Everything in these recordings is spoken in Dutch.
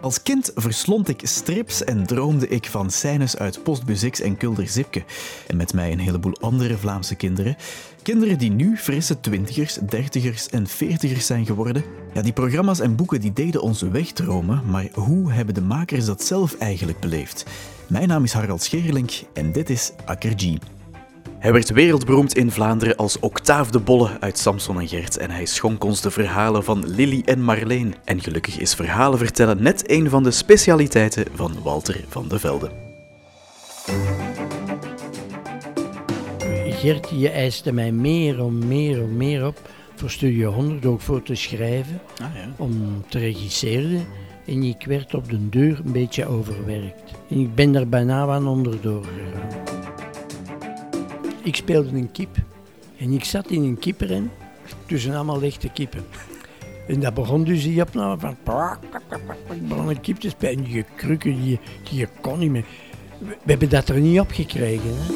Als kind verslond ik strips en droomde ik van scènes uit Postbus X en Kulder Zipke. En met mij een heleboel andere Vlaamse kinderen. Kinderen die nu frisse twintigers, dertigers en veertigers zijn geworden. Ja, die programma's en boeken die deden ons wegdromen, maar hoe hebben de makers dat zelf eigenlijk beleefd? Mijn naam is Harald Scherlink en dit is Akker G. Hij werd wereldberoemd in Vlaanderen als Octaaf de Bolle uit Samson en Gert en hij schonk ons de verhalen van Lily en Marleen. En gelukkig is verhalen vertellen net een van de specialiteiten van Walter van de Velde. Gert, je eiste mij meer en meer en meer op voor Studio 100, ook voor te schrijven, Ah ja. om te regisseren. En ik werd op de deur een beetje overwerkt. En ik ben daar bijna aan onderdoor gegaan. Ik speelde een kip. En ik zat in een kippenren tussen allemaal lichte kippen. En dat begon dus die opname van... Ik begon een kip te spelen. En die krukken, die, die kon niet meer. We, hebben dat er niet op gekregen. Hè.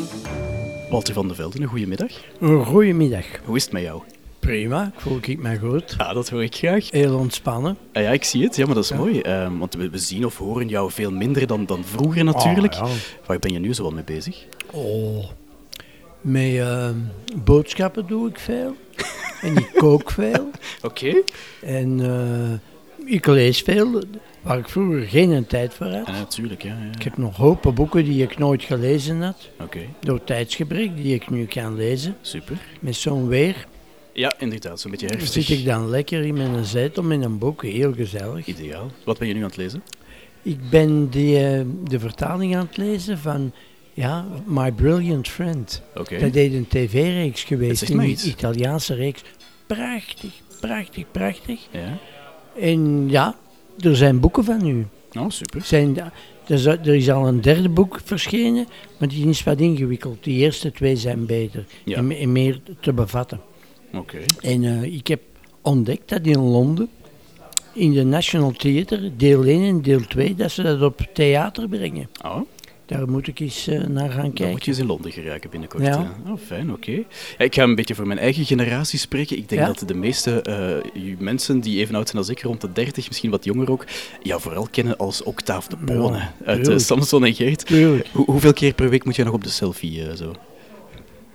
Walter van de Velde, een goede middag. Een goede middag. Hoe is het met jou? Prima, voel ik me goed. Ja, dat hoor ik graag. Heel ontspannen. Ah ja, ik zie het. Ja, maar dat is mooi. Ehm, want we, we zien of horen jou veel minder dan, dan vroeger natuurlijk. Ah, ja. Waar ben je nu zo mee bezig? Oh. Met eh, boodschappen doe ik veel. en ik kook veel. Oké. En eh, ik lees veel, waar ik vroeger geen tijd voor had. Ja, natuurlijk. Ja, ja. Ik heb nog hopen boeken die ik nooit gelezen had. Oké, Door tijdsgebrek, die ik nu kan lezen. super. Met zo'n weer Ja, inderdaad. Zo'n beetje zit herfstig. ik dan lekker in mijn zetel met een boek. Heel gezellig. Ideaal. Wat ben je nu aan het lezen? Ik ben die, eh, de vertaling aan het lezen van ja, My Brilliant Friend. Oké. Dat deed een tv-reeks geweest, een. Italiaanse reeks. Prachtig, prachtig, prachtig. Ja. En ja, er zijn boeken van nu. Oh, super. Zijn, er, is, er is al een derde boek verschenen, maar die is wat ingewikkeld. Die eerste twee zijn beter Ja. en, me- en meer te bevatten. Oké. En eh, ik heb ontdekt dat in Londen, in de National Theatre, deel 1 en deel 2, dat ze dat op theater brengen. Oh, Daar moet ik eens eh, naar gaan dan kijken. moet je eens in Londen geraken binnenkort. Ja. Oh, fijn, oké. Ja, ik ga een beetje voor mijn eigen generatie spreken. Ik denk Ja? dat de meeste eh, mensen die even oud zijn als ik, rond de 30, misschien wat jonger ook, ja, vooral kennen als Octaaf de Ja, uit eh. Samson en Geert. Hoe- hoeveel keer per week moet je nog op de selfie zo?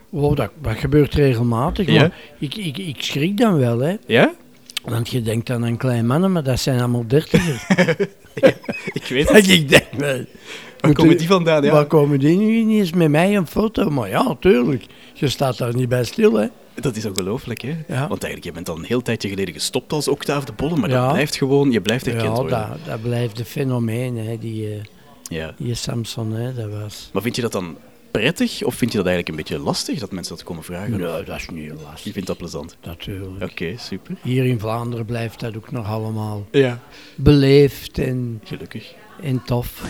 Wow, dat, dat gebeurt regelmatig, maar ik, ik, ik schrik dan wel, hè. Ja? Want je denkt aan een klein mannen, maar dat zijn allemaal dertigers. Ik weet Dat ik denk, wel, Waar komen die vandaan? Ja. waar komen die nu ineens met mij een foto? Maar ja, tuurlijk. Je staat daar niet bij stil, hè. Dat is ongelooflijk, hè? Ja. Want eigenlijk, je bent al een heel tijdje geleden gestopt als Octaaf de Bolle, maar Ja. dat blijft gewoon, je blijft erkend Ja, worden. dat, dat blijft een fenomeen, hè, die, eh, Ja. die Samson, hè, dat was. Maar vind je dat dan prettig, of vind je dat eigenlijk een beetje lastig, dat mensen dat komen vragen? Nee, dat is niet Je lastig, vindt dat plezant? natuurlijk. Oké, super. Hier in Vlaanderen blijft dat ook nog allemaal Ja. beleefd en, Gelukkig. en tof.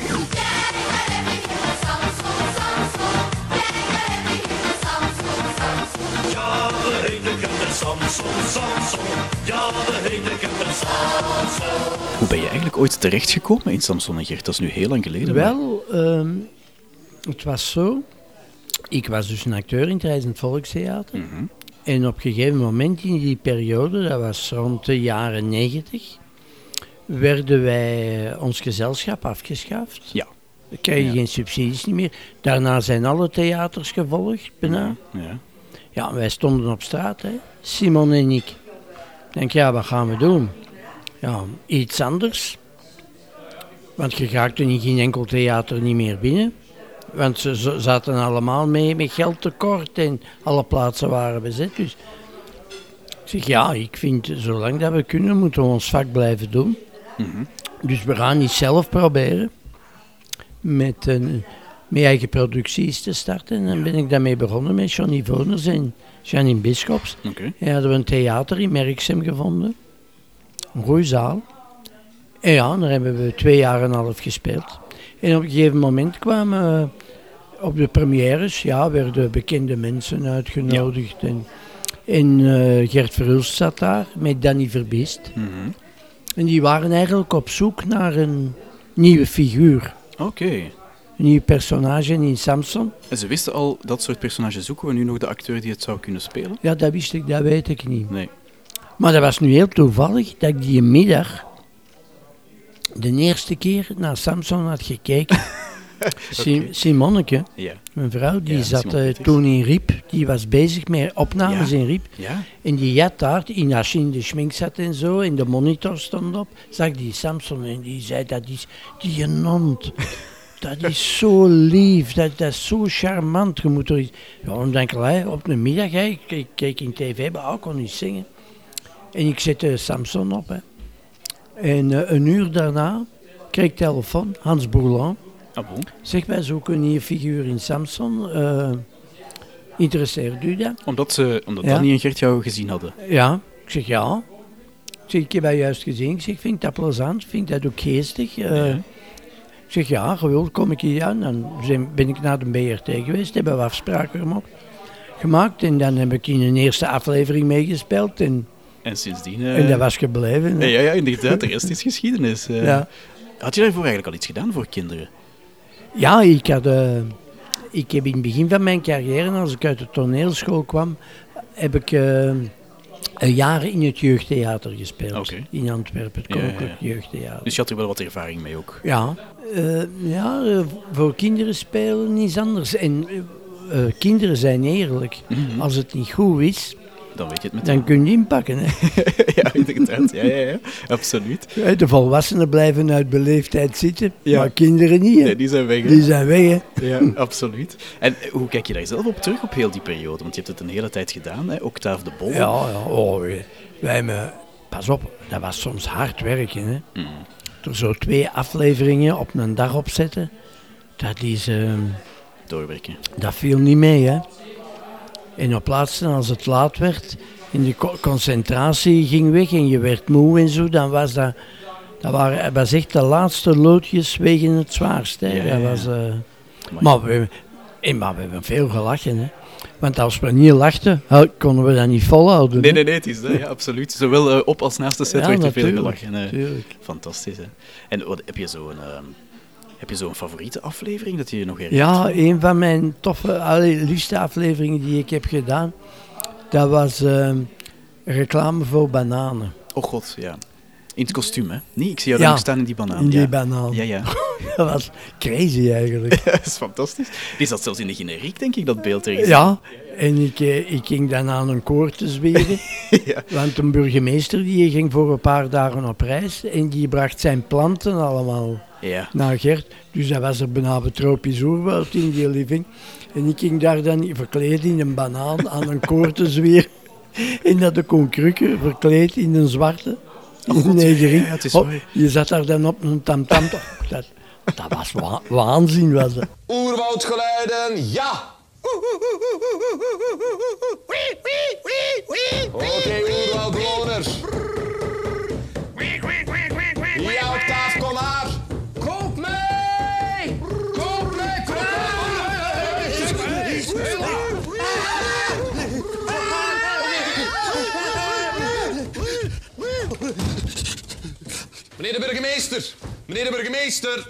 Samson, Samson. Ja, we heten Kenter Samson. Hoe ben je eigenlijk ooit terechtgekomen in Samson en Gert? Dat is nu heel lang geleden. Wel, ehm, het was zo. Ik was dus een acteur in het Reizend Volkstheater. Mhm. En op een gegeven moment in die periode, dat was rond de jaren negentig, werden wij eh, ons gezelschap afgeschaft. Ja. Dan krijg je Ja. geen subsidies niet meer. Daarna zijn alle theaters gevolgd, bijna. Ja. Ja, wij stonden op straat, hè. Simon en ik. Ik denk, ja, wat gaan we doen? Ja, iets anders. Want je raakte in geen enkel theater niet meer binnen. Want ze zaten allemaal mee met geldtekort en alle plaatsen waren bezet. Dus ik zeg, ja, ik vind, zolang dat we kunnen, moeten we ons vak blijven doen. Mhm. Dus we gaan niet zelf proberen met, een, met eigen producties te starten. En dan ben ik daarmee begonnen met Johnny Voners en Janine Bischops. Oké. En hadden we een theater in Merksem gevonden. Een goede zaal. En ja, daar hebben we twee jaar en een half gespeeld. En op een gegeven moment kwamen op de premières, ja, werden bekende mensen uitgenodigd. En, en eh, Gert Verhulst zat daar met Danny Verbiest. Mhm. En die waren eigenlijk op zoek naar een nieuwe figuur. Oké. Nieuw personage in Samson. En ze wisten al dat soort personages zoeken we nu nog de acteur die het zou kunnen spelen? Ja, dat wist ik, dat weet ik niet. Nee. Maar dat was nu heel toevallig dat ik die middag de eerste keer naar Samson had gekeken. Si- Simonneke, Ja. mijn vrouw, die Ja, zat eh, toen in Riep. Die was bezig met opnames Ja. in Riep. Ja? En die had daar, in als je in de schmink zat en zo, en de monitor stond op, zag die Samson en die zei, dat is die een hond. Dat is zo lief, dat, dat is zo charmant. Je moet er iets... Ja, dan denk ik, hè, op een middag, hè, ik keek- keek in tv, maar ik kon niet zingen. En ik zette Samson op. Hè. En eh, een uur daarna kreeg ik telefoon, Hans Bourlan. Ah, bon. Zeg, wij zoeken hier een figuur in Samson. eh interesseert u dat? Omdat, ze, omdat Ja. Danny en Gert jou gezien hadden. Ja, ik zeg ja. Ik zeg, ik heb dat juist gezien. Ik zeg, vind ik dat plezant? Vind ik dat ook geestig? Eh, Ja. Zeg, ja, geweld kom ik hier aan. Dan ben ik naar de BRT geweest, hebben we afspraken gemaakt. gemaakt. En dan heb ik in een eerste aflevering meegespeeld. En, En sindsdien... eh, en dat was gebleven. hè. Ja, ja, inderdaad. De rest is geschiedenis. eh. Ja. Had je daarvoor eigenlijk al iets gedaan voor kinderen? Ja, ik, had, eh, ik heb in het begin van mijn carrière, als ik uit de toneelschool kwam, heb ik jaar in het jeugdtheater gespeeld. In Antwerpen, het Ja, ja, ja. Koninklijk Jeugdtheater. Dus je had er wel wat ervaring mee ook. Ja, eh, ja eh, voor kinderen spelen is anders. En eh, kinderen zijn eerlijk. Mhm. Als het niet goed is, Dan weet je het meteen. dan kun je inpakken. Hè. ja, inderdaad. Ja, ja, ja. Absoluut. De volwassenen blijven uit beleefdheid zitten, Ja. maar kinderen niet. Hè. Nee, die zijn weg. hè. Die zijn weg. Hè. Ja, absoluut. En eh, hoe kijk je daar zelf op terug, op heel die periode? Want je hebt het een hele tijd gedaan, hè? Octave de Bol. Ja, ja. Oh, wij- hebben, pas op, dat was soms hard werken. Hè. Mm. Er zo twee afleveringen op een dag opzetten, dat, is, ehm, Doorwerken. dat viel niet mee. Hè. En op laatste, als het laat werd en de co- concentratie ging weg en je werd moe en zo, dan was dat, dat waren, was echt de laatste loodjes wegen het zwaarst. Hè. Ja, ja, Dat ja. was, eh, Maar- we, en, maar we hebben veel gelachen. Hè. Want als we niet lachten, konden we dat niet volhouden. Nee, nee, nee, het is dat. Ja, absoluut. Zowel eh, op als naast de set werd er veel gelachen. eh. Fantastisch, hè. En wat, heb je zo'n ehm, heb je zo'n favoriete aflevering dat je je nog herinnert? Ja, een van mijn toffe, liefste afleveringen die ik heb gedaan, dat was ehm, reclame voor bananen. Oh god, ja. In het kostuum, hè? Nee, ik zie jou Ja, ook staan in die banaan. in die ja. banaan. Ja, ja. Dat was crazy eigenlijk. dat is fantastisch. Die zat zelfs in de generiek, denk ik, dat beeld ergens. Ja, en ik, eh, ik ging dan aan een koor te zweren. Ja. Want een burgemeester die ging voor een paar dagen op reis en die bracht zijn planten allemaal Ja. naar Gert. Dus dat was er bijna tropisch oerwoud in die living. En ik ging daar dan verkleed in een banaan aan een koor te zweren. En dat de kon krukken, verkleed in een zwarte. Oh, God, negerin. ja, het is Oh, je zat daar dan op een tamtam. Dat, dat was wa- waanzin. Was dat. Oerwoudgeluiden, ja! Oké, oerwoudbewoners. Meneer de burgemeester, meneer de burgemeester.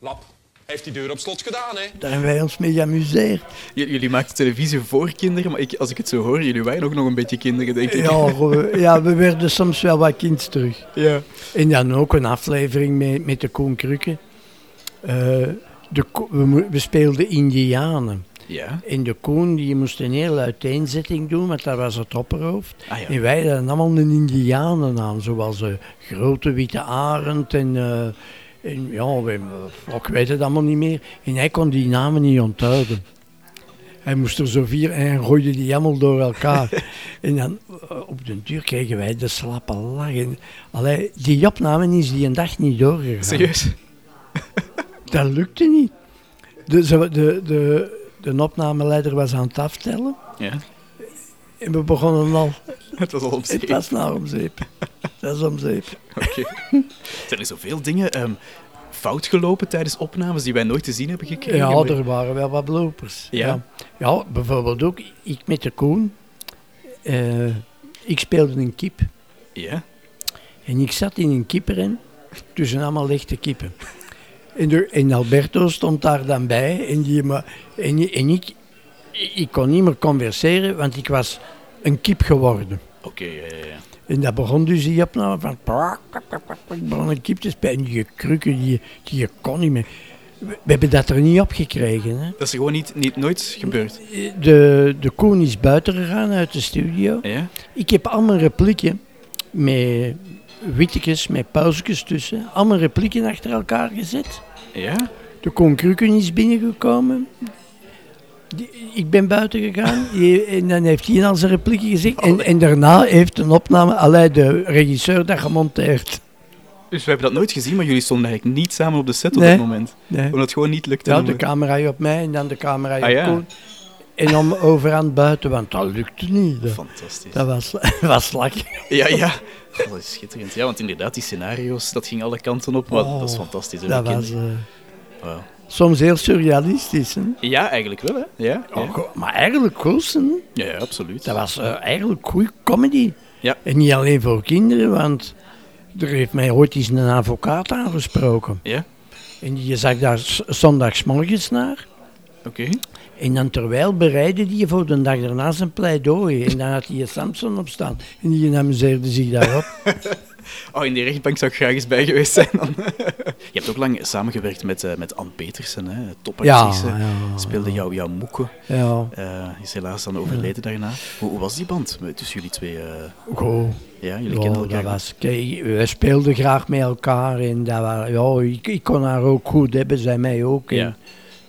Lap, heeft die deur op slot gedaan, hè? Daar hebben wij ons mee geamuseerd. J- Jullie maakten televisie voor kinderen, maar ik, als ik het zo hoor, jullie waren ook nog een beetje kinderen, denk ik. Ja, we, ja, we werden soms wel wat kind terug. Ja. En dan ook een aflevering met, met de Koen Krukke. Eh, de, we speelden Indianen. Ja. En de Koen die moest een hele uiteenzetting doen, want dat was het opperhoofd. Ah, ja. En wij hadden allemaal een Indianennaam, zoals een grote witte arend en, eh, en ja, we, ik weet het allemaal niet meer. En hij kon die namen niet onthouden. Hij moest er zo vier en hij gooide die allemaal door elkaar. en dan eh, op de duur kregen wij de slappe lachen. Allee, die opname is die een dag niet doorgegaan. Serieus? Dat lukte niet. De, de, de, de opnameleider was aan het aftellen. Ja. En we begonnen al. Het was al om Het was nou om zeep. Dat is om zeep. Oké. Zijn er zoveel dingen ehm, fout gelopen tijdens opnames die wij nooit te zien hebben gekregen? Ja, er waren wel wat bloopers. Ja? ja. Ja, bijvoorbeeld ook ik met de Koen. Eh, ik speelde een kip. Ja? En ik zat in een kippenren tussen allemaal lichte kippen. En, de, en Alberto stond daar dan bij. En, die, maar, en, en ik, ik kon niet meer converseren, want ik was een kip geworden. Oké, ja, ja, ja. En dat begon dus die opname van... Ik begon een kip te spelen. En die krukken, die, die kon niet meer. We, hebben dat er niet op gekregen. Hè. Dat is gewoon niet, niet, nooit gebeurd. De, de koen is buiten gegaan uit de studio. Ja? Ik heb allemaal replieken met wittekes, met pauzekes tussen. Allemaal replieken achter elkaar gezet. Ja? De koen Krukken is binnengekomen. Die- ik ben buiten gegaan Die- en dan heeft hij al zijn replieken gezegd. En, en daarna heeft een opname, allee, de regisseur, dat gemonteerd. Dus we hebben dat nooit gezien, maar jullie stonden eigenlijk niet samen op de set op Nee. dat moment. Nee. Omdat het gewoon niet lukte. Ja, de camera op mij en dan de camera op Ah, ja. Koen. En om over aan het buiten, want dat lukte niet. Fantastisch. dat was, was slak. Ja, ja. Oh, dat is schitterend. Ja, want inderdaad, die scenario's, dat ging alle kanten op. Maar Oh, dat is fantastisch. hè, Dat met was eh, soms heel surrealistisch. Hè? Ja, eigenlijk wel, hè. Ja, ja. Oh, maar eigenlijk. Hè? ja, ja, absoluut. Dat was eh, eigenlijk goede comedy. Ja. En niet alleen voor kinderen, want er heeft mij ooit eens een advocaat aangesproken. Ja, En die zag daar zondagsmorgens naar. oké. En dan terwijl bereidde die voor de dag daarna zijn pleidooi. En dan had hij Samson op staan. En die amuseerde zich daarop. Oh, in die rechtbank zou ik graag eens bij geweest zijn dan. Je hebt ook lang samengewerkt met, eh, met Anne Petersen, hè, topactrice. Ja, ja, Speelde jou, jouw moeken. ja, Eh, is helaas dan overleden daarna. Hoe, hoe was die band tussen jullie twee? eh? goed. ja, jullie Ja, kennen dat elkaar. was, kijk, we speelden graag met elkaar. En dat was, ja, ik, ik kon haar ook goed hebben, zij mij ook. En,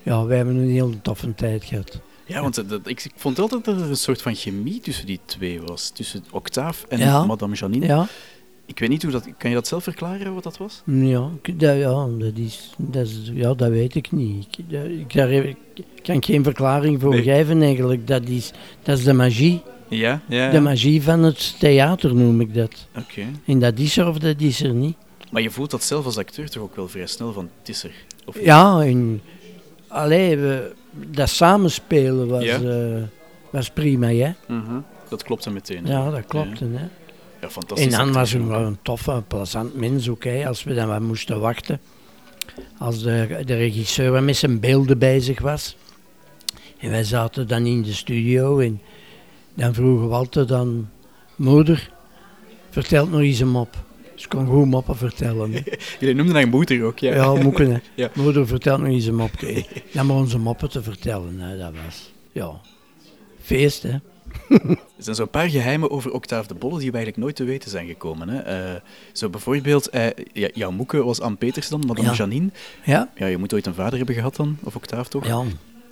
Ja. we hebben een heel toffe tijd gehad. Ja, want dat, ik, ik vond altijd dat er een soort van chemie tussen die twee was. Tussen Octave en Ja. Madame Janine. Ja, Ik weet niet hoe dat... Kan je dat zelf verklaren, wat dat was? ja, dat, ja, dat, is, dat, is, ja dat weet ik niet. Ik, dat- ik, daar heb- ik kan geen verklaring voor Nee. geven eigenlijk. Dat is, dat is de magie. Ja, ja. De magie van het theater noem ik dat. Oké. En dat is er of dat is er niet. Maar je voelt dat zelf als acteur toch ook wel vrij snel van, het is er. Of? Ja, en allee, we, dat samenspelen was, Ja. eh, was prima, hè? Mhm. Dat klopt dan meteen. hè? Ja, dat klopt. Hè? Ja, fantastisch. En dan was hij wel een toffe, plezant mens ook, hè, als we dan wat moesten wachten. Als de, de regisseur wat met zijn beelden bezig was. En wij zaten dan in de studio en dan vroeg Walter dan, moeder, vertel nog eens een mop. Ze kon goed moppen vertellen. hè. Jullie noemden haar moeder ook, ja. Ja, hè. Ja. Moeder, vertel nog eens een mopje. Dan maar onze moppen te vertellen. Hè. Dat was, ja, feest, hè. Er zijn zo'n paar geheimen over Octave de Bolle die we eigenlijk nooit te weten zijn gekomen. Hè. Eh, zo bijvoorbeeld, eh, ja, jouw moeke was Anne Peters dan, Madame Ja. Janine. Ja, Ja, je moet ooit een vader hebben gehad dan, of Octave toch? ja. Dat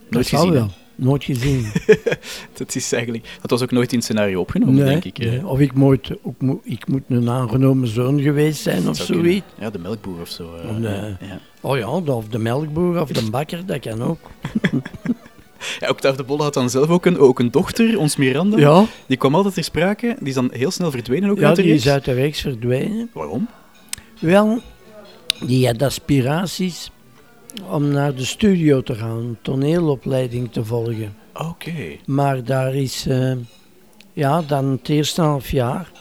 Nooit zal gezien, wel. Nooit gezien. Dat, is eigenlijk, dat was ook nooit in het scenario opgenomen, nee, denk ik. nee. Of ik moet, ook, ik moet een aangenomen zoon geweest zijn of zoiets. kunnen. Ja, de melkboer of zo. eh, ja. Oh ja, of de melkboer of de bakker, dat kan ook. Ja, Octave de Bolle had dan zelf ook een, ook een dochter, ons Miranda. Ja, Die kwam altijd ter sprake. Die is dan heel snel verdwenen ook ja uit de die is uit de reeks verdwenen. Waarom? Wel, die had aspiraties om naar de studio te gaan, toneelopleiding te volgen. Oké. Maar daar is, eh, ja, dan het eerste half jaar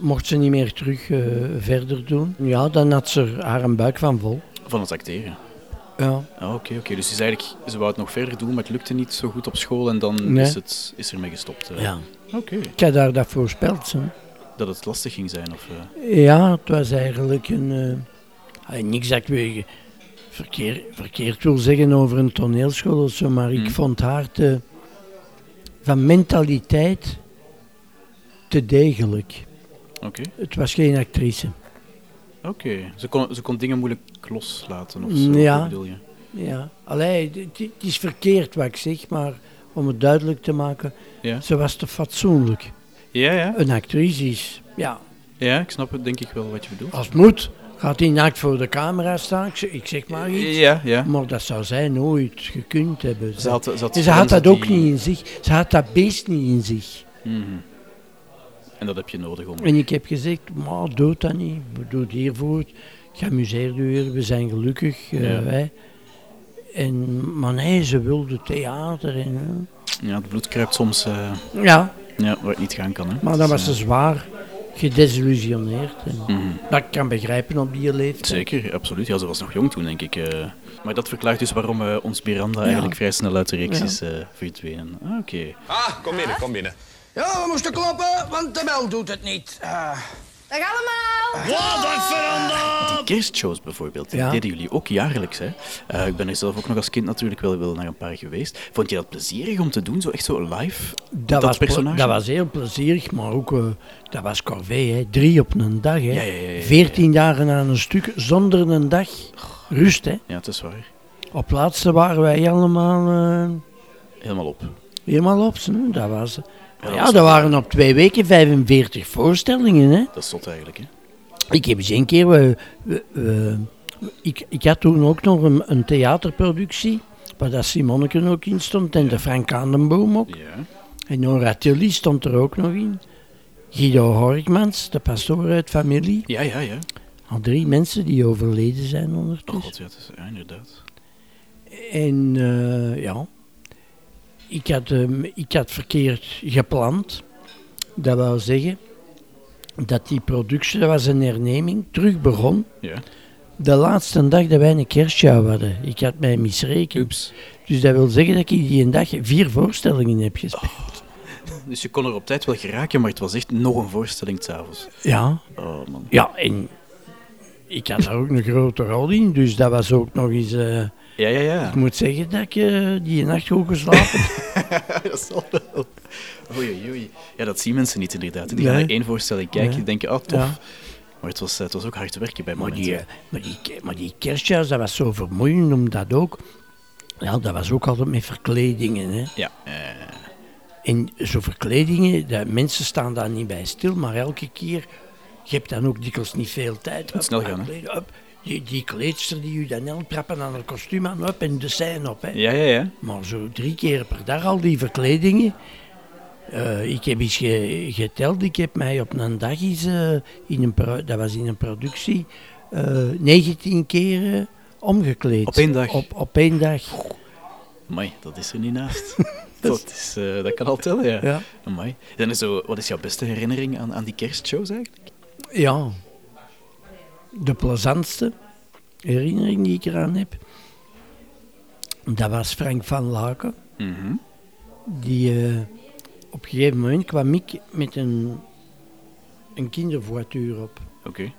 mocht ze niet meer terug eh, verder doen. Ja, dan had ze er haar een buik van vol. Van het acteren. Ja, Ah, Oké, oké. Dus ze, is eigenlijk, ze wou het nog verder doen, maar het lukte niet zo goed op school en dan Nee. is, het, is ermee gestopt. eh. ja. Oké. Ik had haar dat voorspeld. Hè. Dat het lastig ging zijn. Of, Ja, het was eigenlijk een... niks dat ik verkeer, verkeerd wil zeggen over een toneelschool of zo, maar ik Hmm. vond haar te, van mentaliteit te degelijk. Oké. Het was geen actrice. Oké. Ze, kon, ze kon dingen moeilijk loslaten of zo. Ja. Bedoel je? Ja, allee, het het is verkeerd wat ik zeg, maar om het duidelijk te maken, Ja. ze was te fatsoenlijk. Ja, ja. Een actrice is, ja, Ja, ik snap het denk ik wel wat je bedoelt. als het moet, gaat die naakt voor de camera staan, ik zeg, ik maar iets. Ja, ja. Maar dat zou zij nooit gekund hebben. Ze had, ze had, En ze had dat ook die- niet in zich. Ze had dat beest niet in zich. Mhm. En dat heb je nodig om... En ik heb gezegd, maar doe dat niet. Doe het hiervoor. Geamuseerd u weer, we zijn gelukkig. eh, wij. En, maar nee, ze wilde theater. En, Ja, het bloed kruipt soms eh, eh, ja, ja, waar het niet gaan kan. Hè. maar dan was ze zwaar gedesillusioneerd. En Mhm. Dat ik kan begrijpen op die leeftijd. Zeker, absoluut. Ja, ze was nog jong toen, denk ik. eh. Maar dat verklaart dus waarom eh, ons Miranda eigenlijk vrij snel uit de reeks Ja. is eh, verdwenen. Ah, Oké. Ah, kom binnen, kom binnen. Ja, we moesten kloppen, want de bel doet het niet. Ah. Dag allemaal! Wat een veranderd! Die kerstshows bijvoorbeeld, die Ja. deden jullie ook jaarlijks. Hè? Eh, ik ben er zelf ook nog als kind natuurlijk wel, wel naar een paar geweest. Vond je dat plezierig om te doen, zo echt zo live? Dat, was, ple- personage? dat was heel plezierig, maar ook, eh, dat was corvée, hè. drie op een dag. Hè. Ja, ja, ja, ja, ja. Veertien dagen aan een stuk, zonder een dag rust. Hè. Ja, het is waar. Op laatste waren wij allemaal eh, Helemaal op. helemaal op. Hè. Dat was, dat ja, dat waren op twee weken 45 voorstellingen. Hè. Dat zot eigenlijk, hè? Ik heb eens een keer... we- we- we- ik, ik had toen ook nog een, een theaterproductie, waar dat Simonneke ook in stond en de Frank Aandenboom ook. Ja. En Nora Tilly stond er ook nog in. Guido Horkmans, de pastoor uit familie. Ja, ja, ja. Al drie mensen die overleden zijn Oh ondertussen. god, ja, het is, ja, inderdaad. En eh, ja, ik had, ehm, ik had verkeerd gepland. Dat wil zeggen dat die productie, dat was een herneming, terug begon. Ja. De laatste dag dat wij een kerstshow hadden. Ik had mij misrekend. Oeps. Dus dat wil zeggen dat ik die een dag vier voorstellingen heb gespeeld. Dus je kon er op tijd wel geraken, maar het was echt nog een voorstelling s'avonds. Ja, Oh man. ja, en ik had daar ook een grote rol in. Dus dat was ook nog eens... eh, Ja, ja, ja. ik moet zeggen dat ik eh, die nacht goed geslapen dat zal wel. Oei, oei. Ja, dat zien mensen niet inderdaad. Die Nee. gaan naar één voorstelling kijken Nee. en denken, oh tof. Ja. Maar het was, eh, het was ook hard werken bij Maar momenten. die, eh, maar die, maar die dat was zo vermoeiend, omdat ook... Ja, dat was ook altijd met verkledingen, hè. Ja, eh, En zo verkledingen, dat, mensen staan daar niet bij stil, maar elke keer... Je hebt dan ook dikwijls niet veel tijd. snel gaan, hè. Die, die kleedster die u dan helpt, trappen aan haar kostuum aan op en de scène op, hè. ja, ja, ja. Maar zo drie keer per dag al die verkledingen. Eh, ik heb eens ge- geteld, ik heb mij op een dag eens, eh, in een pro- dat was in een productie, eh 19 keer omgekleed. Op één dag? Op, op één dag. Amai, dat is er niet naast. dat, is, dat kan al tellen, ja. Ja. Amai. Dan is zo, wat is jouw beste herinnering aan, aan die kerstshows eigenlijk? ja. De plezantste herinnering die ik eraan heb, dat was Frank van Laken. Mhm. Die, eh, op een gegeven moment kwam ik met een, een kindervoituur op. Oké.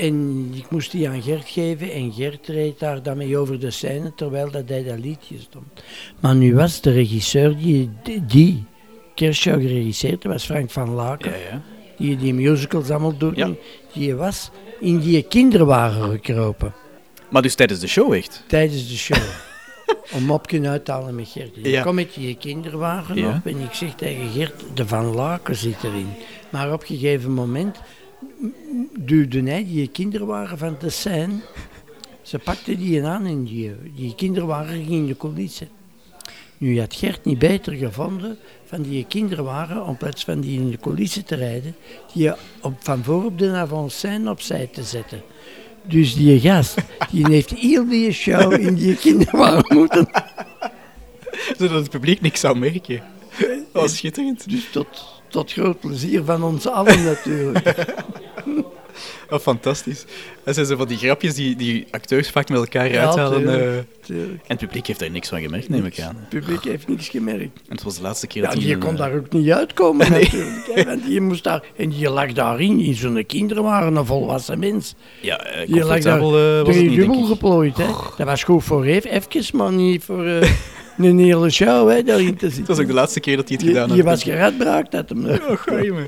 En ik moest die aan Gert geven en Gert reed daar dan mee over de scène terwijl dat hij dat liedje stond. Maar nu was de regisseur die die kerstshow geregisseerd was Frank van Laken, Ja, ja. Die die musicals allemaal doet, Ja. die was in die kinderwagen gekropen Maar dus tijdens de show echt? tijdens de show. Om mopje uit te halen met Gert. Ik Ja. kom met die kinderwagen Ja. op en ik zeg tegen Gert, de Van Laken zit erin. Maar op een gegeven moment duwde hij die kinderwagen van de scène. Ze pakte die aan en die, die kinderwagen ging in de coulissen. Nu had Gert niet beter gevonden van die kinderwagen, in plaats van die in de coulissen te rijden, die op, van voor op de avant-scène opzij te zetten. Dus die gast, die heeft heel die show in die kinderwagen moeten. Zodat het publiek niks zou merken. Dat was schitterend. Dus tot, tot groot plezier van ons allen natuurlijk. Oh, fantastisch. Dat zijn zo van die grapjes die, die acteurs vaak met elkaar Ja, uithalen. tuurlijk. eh. en het publiek heeft daar niks van gemerkt, neem ik aan. Het publiek heeft niks gemerkt. En het was de laatste keer Ja, dat hij... die een, kon eh, daar ook niet uitkomen natuurlijk. hè, want die moest daar, en die lag daarin, in zo'n kinderwagen, een volwassen mens. Ja, eh, Die lag daar eh, was het niet, dubbel geplooid. Hè. Dat was goed voor even, maar niet voor eh, een hele show hè, daarin te Het was zitten. ook de laatste keer dat hij het gedaan had. was geradbraakt dat hem. Oh, goeie me.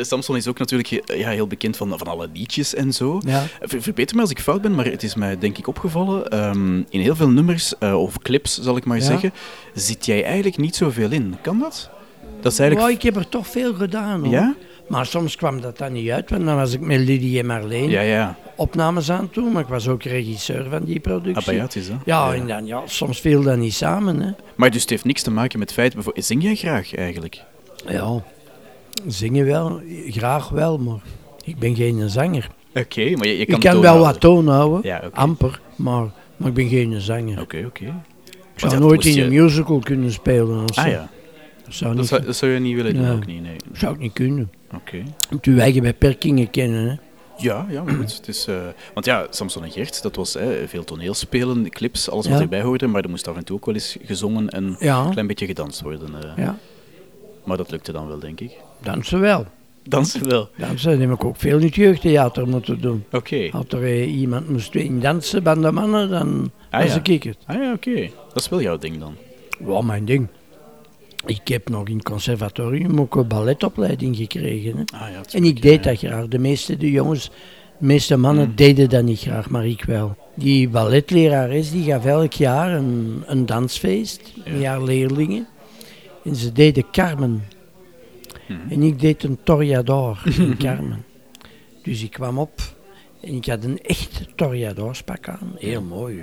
Samson is ook natuurlijk ja, heel bekend van, van alle liedjes en zo. Ja. Ver- Verbeter me als ik fout ben, maar het is mij denk ik opgevallen. ehm, in heel veel nummers, eh, of clips zal ik maar Ja. zeggen, zit jij eigenlijk niet zoveel in. Kan dat? Dat is Oh, eigenlijk... ik heb er toch veel gedaan hoor. Ja? Maar soms kwam dat dan niet uit, want dan was ik met Lidie en Marleen Ja, ja. opnames aan doen, maar ik was ook regisseur van die productie. Ah, ja, het is dat. Ja, en dan, ja, soms viel dat niet samen. Hè. Maar dus het heeft niks te maken met het feit... Zing jij graag eigenlijk? Ja, zingen wel, graag wel, maar ik ben geen zanger. Oké, maar je, je kan ik kan wel houden. wat toon houden, Ja, amper, maar, maar ik ben geen zanger. Oké, oké. Ik zou dat nooit in je- een musical kunnen spelen. Zo. Ah ja, dat, zou dat zou, dat zou je niet willen doen Nee. ook niet, nee. zou ik niet kunnen. Oké. Moet je eigen beperkingen kennen. Hè. Ja, ja, maar goed. Het is, eh, want ja, Samson en Gert, dat was hè, veel toneelspelen, clips, alles wat Ja. erbij hoorde, maar er moest af en toe ook wel eens gezongen en Ja. een klein beetje gedanst worden. eh. Ja, Maar dat lukte dan wel, denk ik. dansen wel. Dansen wel. Dansen heb ik ook veel in het jeugdtheater moeten doen. Oké. Als er eh, iemand moest in dansen bij de mannen, dan Ah, was ja. ik het. Ah ja, oké. Dat is wel jouw ding dan. Wel mijn ding. Ik heb nog in het conservatorium ook een balletopleiding gekregen. Hè. Ah ja, En ik deed ja. dat graag. De meeste de jongens, de meeste mannen Hmm. deden dat niet graag, maar ik wel. Die balletlerares die gaf elk jaar een, een dansfeest Ja. met haar leerlingen. En ze deden Carmen. Mhm. En ik deed een Toreador in Carmen. Dus ik kwam op en ik had een echt Toreadorspak aan. Heel mooi.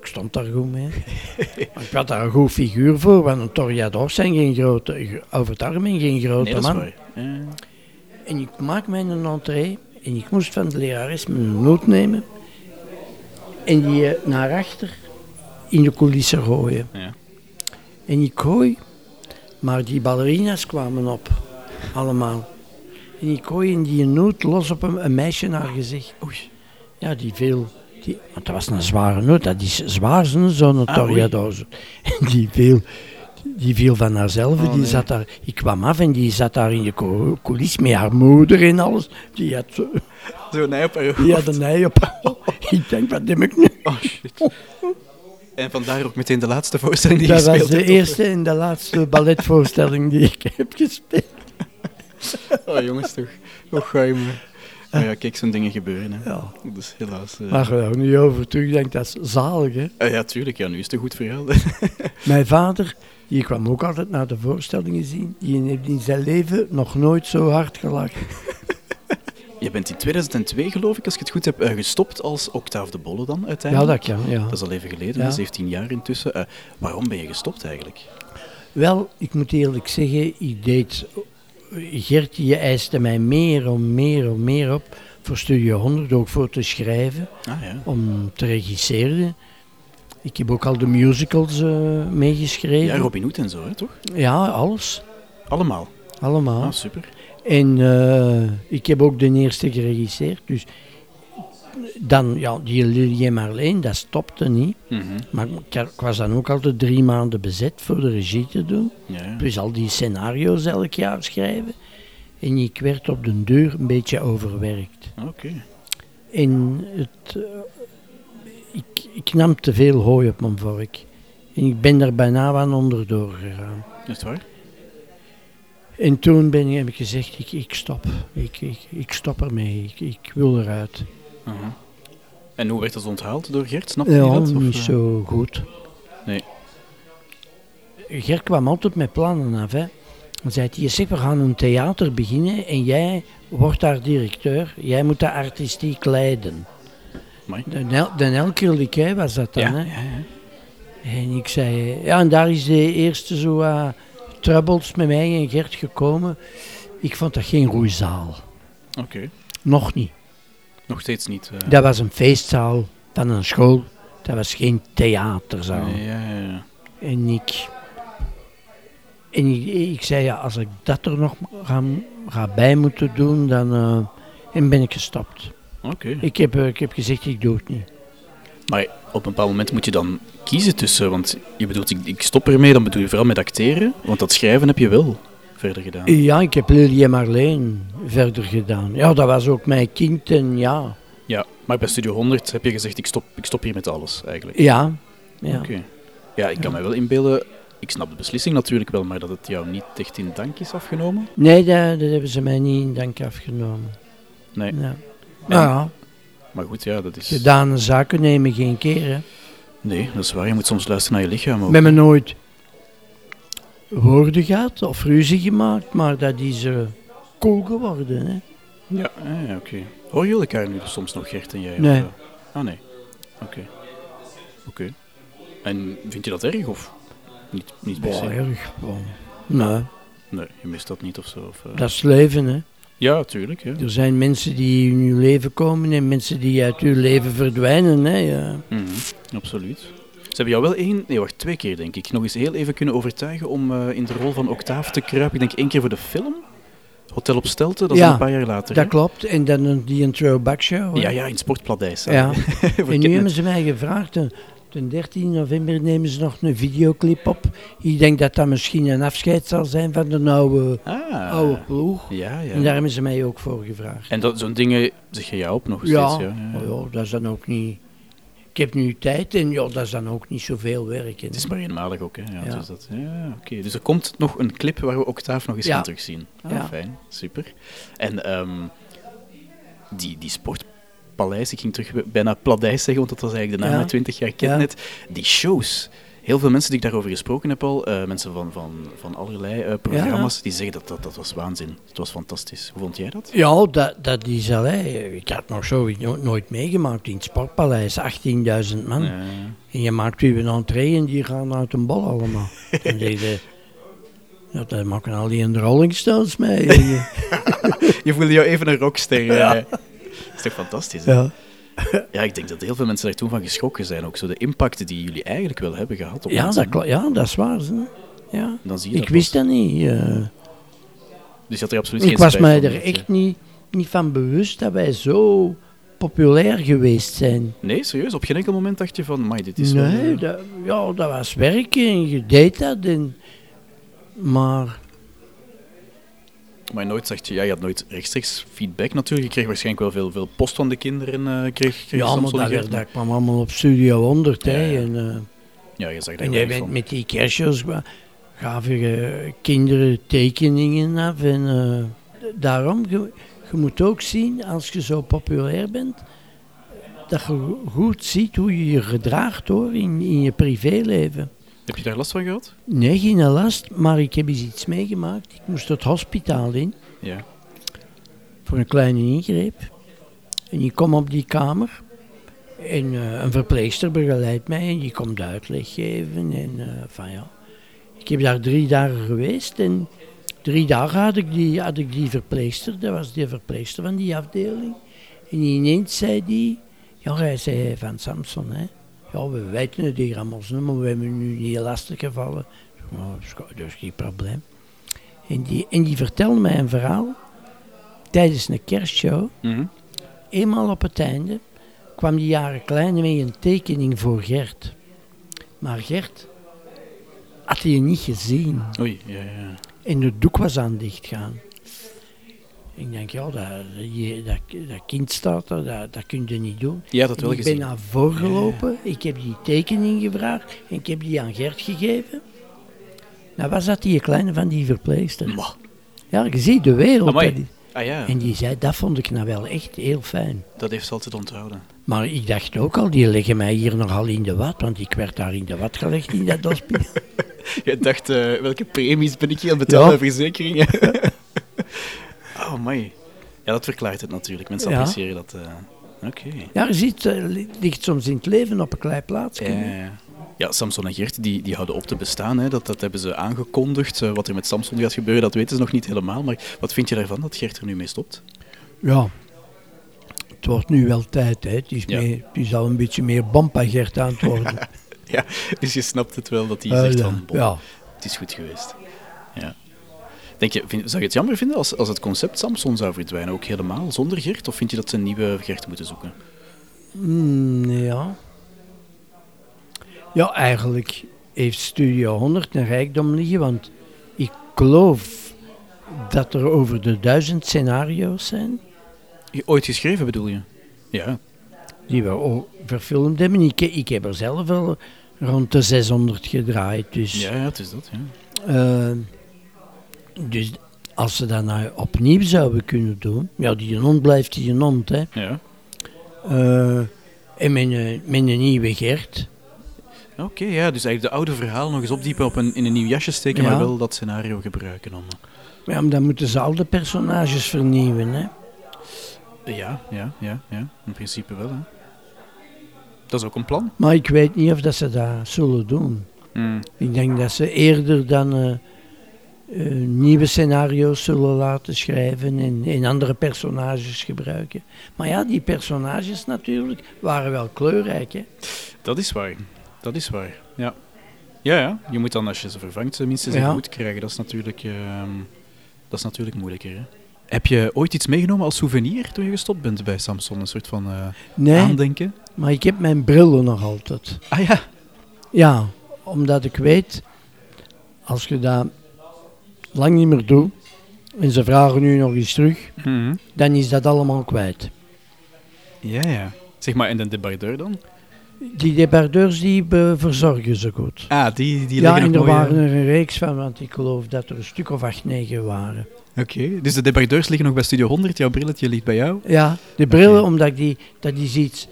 Ik stond daar goed mee. maar ik had daar een goed figuur voor, want een Toreadors zijn geen grote, over het algemeen geen grote Nee, man. En ik maak mijn entree en ik moest van de lerares mijn noot nemen en die eh, naar achter in de coulissen gooien. ja. En ik gooi, maar die ballerina's kwamen op, allemaal. En ik gooi in die noot los op een, een meisje naar gezicht. Oei. Ja, die viel, die, want dat was een zware noot, dat is zwaar zo'n zo'n Ah. En die viel, die viel van haarzelf, Oh, die nee. zat daar, ik kwam af en die zat daar in de cou- coulisse met haar moeder en alles. Die had, zo- Zo nee op haar die had een ei op. ik denk, wat heb ik nu? Oh shit. En vandaar ook meteen de laatste voorstelling die je Dat was de hebt, eerste en de laatste balletvoorstelling die ik heb gespeeld. Oh jongens toch. Hoe ga je. Maar ja, kijk, zo'n dingen gebeuren. Hè. Ja. Dus helaas... eh, Maar als je daar nu over terugdenkt, dat is zalig, hè? eh, ja, tuurlijk. Ja, nu is het een goed verhaal. Mijn vader, die kwam ook altijd naar de voorstellingen zien. Die heeft in zijn leven nog nooit zo hard gelachen. Je bent in 2002, geloof ik, als ik het goed heb, eh, gestopt als Octave de Bolle dan Ja, uiteindelijk. dat kan, ja. Dat is al even geleden, Ja. 17 jaar intussen. Eh, waarom ben je gestopt eigenlijk? Wel, ik moet eerlijk zeggen, ik deed... Gert, je eiste mij meer en meer en meer op voor Studio 100, ook voor te schrijven, Ah ja. om te regisseren. Ik heb ook al de musicals eh, meegeschreven. Ja, Robin Hood en zo, hè, toch? Ja, alles. Allemaal. Allemaal. Ah, super. En eh, ik heb ook de eerste geregisseerd. Dus dan, ja, die Lily en Marleen, dat stopte niet. Mhm. Maar ik, ik was dan ook altijd drie maanden bezet voor de regie te doen. Ja. Dus al die scenario's elk jaar schrijven. En ik werd op de deur een beetje overwerkt. Oké. En het, eh, ik, ik nam te veel hooi op mijn vork. En ik ben er bijna aan onderdoor gegaan. Is het waar? En toen ben ik, heb ik gezegd, ik, ik stop. Ik, ik, ik stop ermee. Ik, ik wil eruit. Aha. En hoe werd dat onthaald door Gert? Snapte Ja, je dat? Of, niet eh? zo goed. Nee. Ger kwam altijd met plannen af. Hè. Dan zei hij, zeg, we gaan een theater beginnen en jij wordt daar directeur. Jij moet dat artistiek leiden. Amai. De, Nel, de Nelkerlijkij was dat dan. Ja, Hè. ja, ja. En ik zei, ja, en daar is de eerste zo uh, troubles met mij en Gert gekomen. Ik vond dat geen goede zaal. Oké. Nog niet. Nog steeds niet. eh. Dat was een feestzaal van een school. Dat was geen theaterzaal. Nee, ja, ja, ja. En ik, en ik, ik zei, ja, als ik dat er nog ga, ga bij moeten doen, dan eh, en ben ik gestopt. Oké. Ik heb, eh, ik heb gezegd, ik doe het niet. Maar op een bepaald moment moet je dan kiezen tussen, want je bedoelt, ik, ik stop ermee, dan bedoel je vooral met acteren, want dat schrijven heb je wel verder gedaan. Ja, ik heb Lily en Marleen verder gedaan. Ja, dat was ook mijn kind en ja. Ja, maar bij Studio 100 heb je gezegd, ik stop, ik stop hier met alles eigenlijk. Ja, ja. Oké. Ja, ik kan me wel inbeelden, ik snap de beslissing natuurlijk wel, maar dat het jou niet echt in dank is afgenomen. Nee, dat, dat hebben ze mij niet in dank afgenomen. Nee. Ja. Nou ja, Maar goed, ja, dat is... gedane zaken nemen geen keer. Hè. Nee, dat is waar. Je moet soms luisteren naar je lichaam ook. We hebben nooit woorden gehad of ruzie gemaakt, maar dat is eh cool geworden. Hè. Ja, ja oké. Horen jullie elkaar nu soms nog, Gert en jij? of, Nee. eh? ah, nee. Oké. Oké. En vind je dat erg of niet, niet per se? erg. Nee, Nee, je mist dat niet of zo? Of, eh? dat is leven. Hè. Ja, tuurlijk. Ja. Er zijn mensen die in uw leven komen en mensen die uit uw leven verdwijnen. Hè. Ja. Mhm, absoluut. Ze hebben jou wel één, nee wacht, twee keer denk ik, nog eens heel even kunnen overtuigen om eh, in de rol van Octave te kruipen. Ik denk één keer voor de film. Hotel op Stelten, dat is Ja, een paar jaar later. Dat hè? klopt. En dan die een throwback show. hè. Ja, ja, in Sportpladijs. Ja. En nu hebben ze mij gevraagd, ten, ten 13 november nemen ze nog een videoclip op. Ik denk dat dat misschien een afscheid zal zijn van de oude, Ah, oude ploeg. ja, ja. En daar hebben ze mij ook voor gevraagd. En dat, zo'n dingen zeg je ja op nog Ja, steeds? Ja, ja. ja, dat is dan ook niet... Ik heb nu tijd en ja, dat is dan ook niet zoveel werk. hè. Het is maar eenmalig ook, hè? Ja, Ja. Dus, dat, ja, oké. dus er komt nog een clip waar we Octaaf nog eens gaan terugzien. Ah, Ja. Fijn, super. En ehm, die, die sportpaleis, ik ging terug bijna pladijs zeggen, want dat was eigenlijk de naam Ja. na 20 jaar Ja. Kidnet. Die shows. Heel veel mensen die ik daarover gesproken heb al, eh, mensen van, van, van allerlei eh, programma's, die zeggen dat, dat dat was waanzin. Het was fantastisch. Hoe vond jij dat? Ja, dat, dat is al. Hè. Ik had nog zo no- nooit meegemaakt in het Sportpaleis. 18.000 man. Ja. En je maakt u een entree en die gaan uit een bol allemaal. en je, ja, dat maken al de Rolling Stones mee. Je voelde jou even een rockster. Ja. Is toch fantastisch? hè? ja. Ja, ik denk dat heel veel mensen daar toen van geschrokken zijn. Ook zo de impact die jullie eigenlijk wel hebben gehad op Ja, mensen. dat, ja, dat is waar. hè. Ja. Dan zie je Ik dat wist dat niet. eh. Dus je had er absoluut ik geen was mij er je- echt niet, niet van bewust dat wij zo populair geweest zijn. Nee, serieus? Op geen enkel moment dacht je van, dit is wel, eh, dat, ja, dat was werken en je deed dat. En, maar Maar nooit je, ja, je had nooit rechtstreeks feedback natuurlijk. Je kreeg waarschijnlijk wel veel, veel post van de kinderen. eh kreeg, kreeg ja, maar dat, werd- dat kwam allemaal op Studio 100. Hè, Ja, ja. en, eh, Ja, je zag daar En jij bent van. met die kerstshows wa- gaven je kinderen tekeningen af. En eh, daarom, je, je moet ook zien, als je zo populair bent, dat je goed ziet hoe je je gedraagt hoor, in, in je privéleven. Heb je daar last van gehad? Nee, geen last, maar ik heb eens iets meegemaakt. Ik moest het hospitaal in Ja. voor een kleine ingreep. En ik kom op die kamer en eh, een verpleegster begeleidt mij en die komt uitleg geven. En eh, van ja, ik heb daar drie dagen geweest en drie dagen had ik die, had ik die verpleegster, dat was die verpleegster van die afdeling. En ineens zei die, ja hij zei van Samson hè, ja we weten het hier allemaal, maar we hebben nu niet lastig gevallen. Dat is go- dat is geen probleem. En die, en die vertelde mij een verhaal tijdens een kerstshow. Mhm. Eenmaal op het einde kwam die jaren kleine met een tekening voor Gert. Maar Gert had hij niet gezien. Oei, ja, ja. En het doek was aan dichtgaan. Ik denk, ja, dat, je- dat, dat kind staat er, dat, dat kun je niet doen. Het En wel ik gezien. ben naar voren gelopen, ik heb die tekening gevraagd en ik heb die aan Gert gegeven. Nou, was dat die kleine van die verpleegster? Ja, je ziet de wereld. Ah ja, En die zei, dat vond ik nou wel echt heel fijn. dat heeft ze altijd onthouden. Maar ik dacht ook al, die leggen mij hier nogal in de wat, want ik werd daar in de wat gelegd in dat hospitaal. Je dacht, eh, welke premies ben ik hier aan het betalen Ja. verzekeringen? oh, my. Ja, dat verklaart het natuurlijk. Mensen Ja. appreciëren dat. eh, Oké. Ja, je ziet, het li- ligt soms in het leven op een klein plaatsje. Ja, ja, Samson en Gert die, die houden op te bestaan. Hè. Dat, dat hebben ze aangekondigd. Eh, wat er met Samson gaat gebeuren, dat weten ze nog niet helemaal. Maar wat vind je daarvan dat Gert er nu mee stopt? Ja. Het wordt nu wel tijd, hè. Het is, Ja. meer, het is al een beetje meer Gert aan het worden. Ja, dus je snapt het wel dat hij zegt van, bon, ja. het is goed geweest. Ja. Denk je, vind, zou je het jammer vinden als, als het concept Samson zou verdwijnen, ook helemaal zonder Gert? Of vind je dat ze een nieuwe Gert moeten zoeken? Mm, ja. Ja, eigenlijk heeft Studio 100 een rijkdom liggen, want ik geloof dat er over de duizend scenario's zijn Je- Ooit geschreven bedoel je? Ja, die we ook verfilmd hebben. Ik, ik heb er zelf al rond de 600 gedraaid, dus... ja, ja het is dat. Ja. Eh, dus als ze dat nou opnieuw zouden kunnen doen, ja, die hond blijft die hond, hè. ja. Eh, en met een, met een nieuwe Gert. Oké, ja, dus eigenlijk de oude verhaal nog eens opdiepen op een, in een nieuw jasje steken, Ja. maar wel dat scenario gebruiken. Om, Ja, maar dan moeten ze al de personages vernieuwen, hè. ja, ja, ja, ja, in principe wel. Hè. Dat is ook een plan. Maar ik weet niet of dat ze dat zullen doen. Hmm. Ik denk dat ze eerder dan eh, eh, nieuwe scenario's zullen laten schrijven en, en andere personages gebruiken. Maar ja, die personages natuurlijk waren wel kleurrijk, hè. Dat is waar. Dat is waar. Ja. Ja, ja. Je moet dan, als je ze vervangt, Ja. even goed krijgen. Dat is natuurlijk, ehm, dat is natuurlijk moeilijker. Hè? Heb je ooit iets meegenomen als souvenir toen je gestopt bent bij Samson? Een soort van eh, Nee, aandenken? maar ik heb mijn brillen nog altijd. Ah ja. Ja, omdat ik weet, als je dat lang niet meer doet, en ze vragen nu nog eens terug, Mhm. dan is dat allemaal kwijt. Ja, ja. Zeg maar, en de debardeur dan? Die debardeurs die verzorgen ze goed. Ah, die, die ja, en er waren er een reeks van, want ik geloof dat er een stuk of acht, negen waren. Oké, dus de debardeurs liggen nog bij Studio 100, jouw brilletje ligt bij jou? Ja, de brillen, omdat ik die, dat is iets,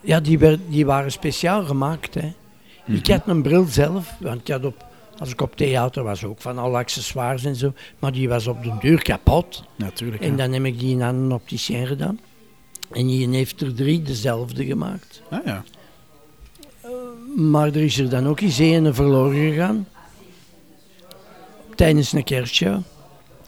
ja, die, werd, die waren speciaal gemaakt. Hè. Ik Mhm. had een bril zelf, want ik had op, als ik op theater was ook van alle accessoires en zo, maar die was op de deur kapot. Natuurlijk. En dan heb ik die aan een opticien gedaan. En die heeft er drie dezelfde gemaakt. Ah ja. Maar er is er dan ook eens een verloren gegaan. Tijdens een kerstje.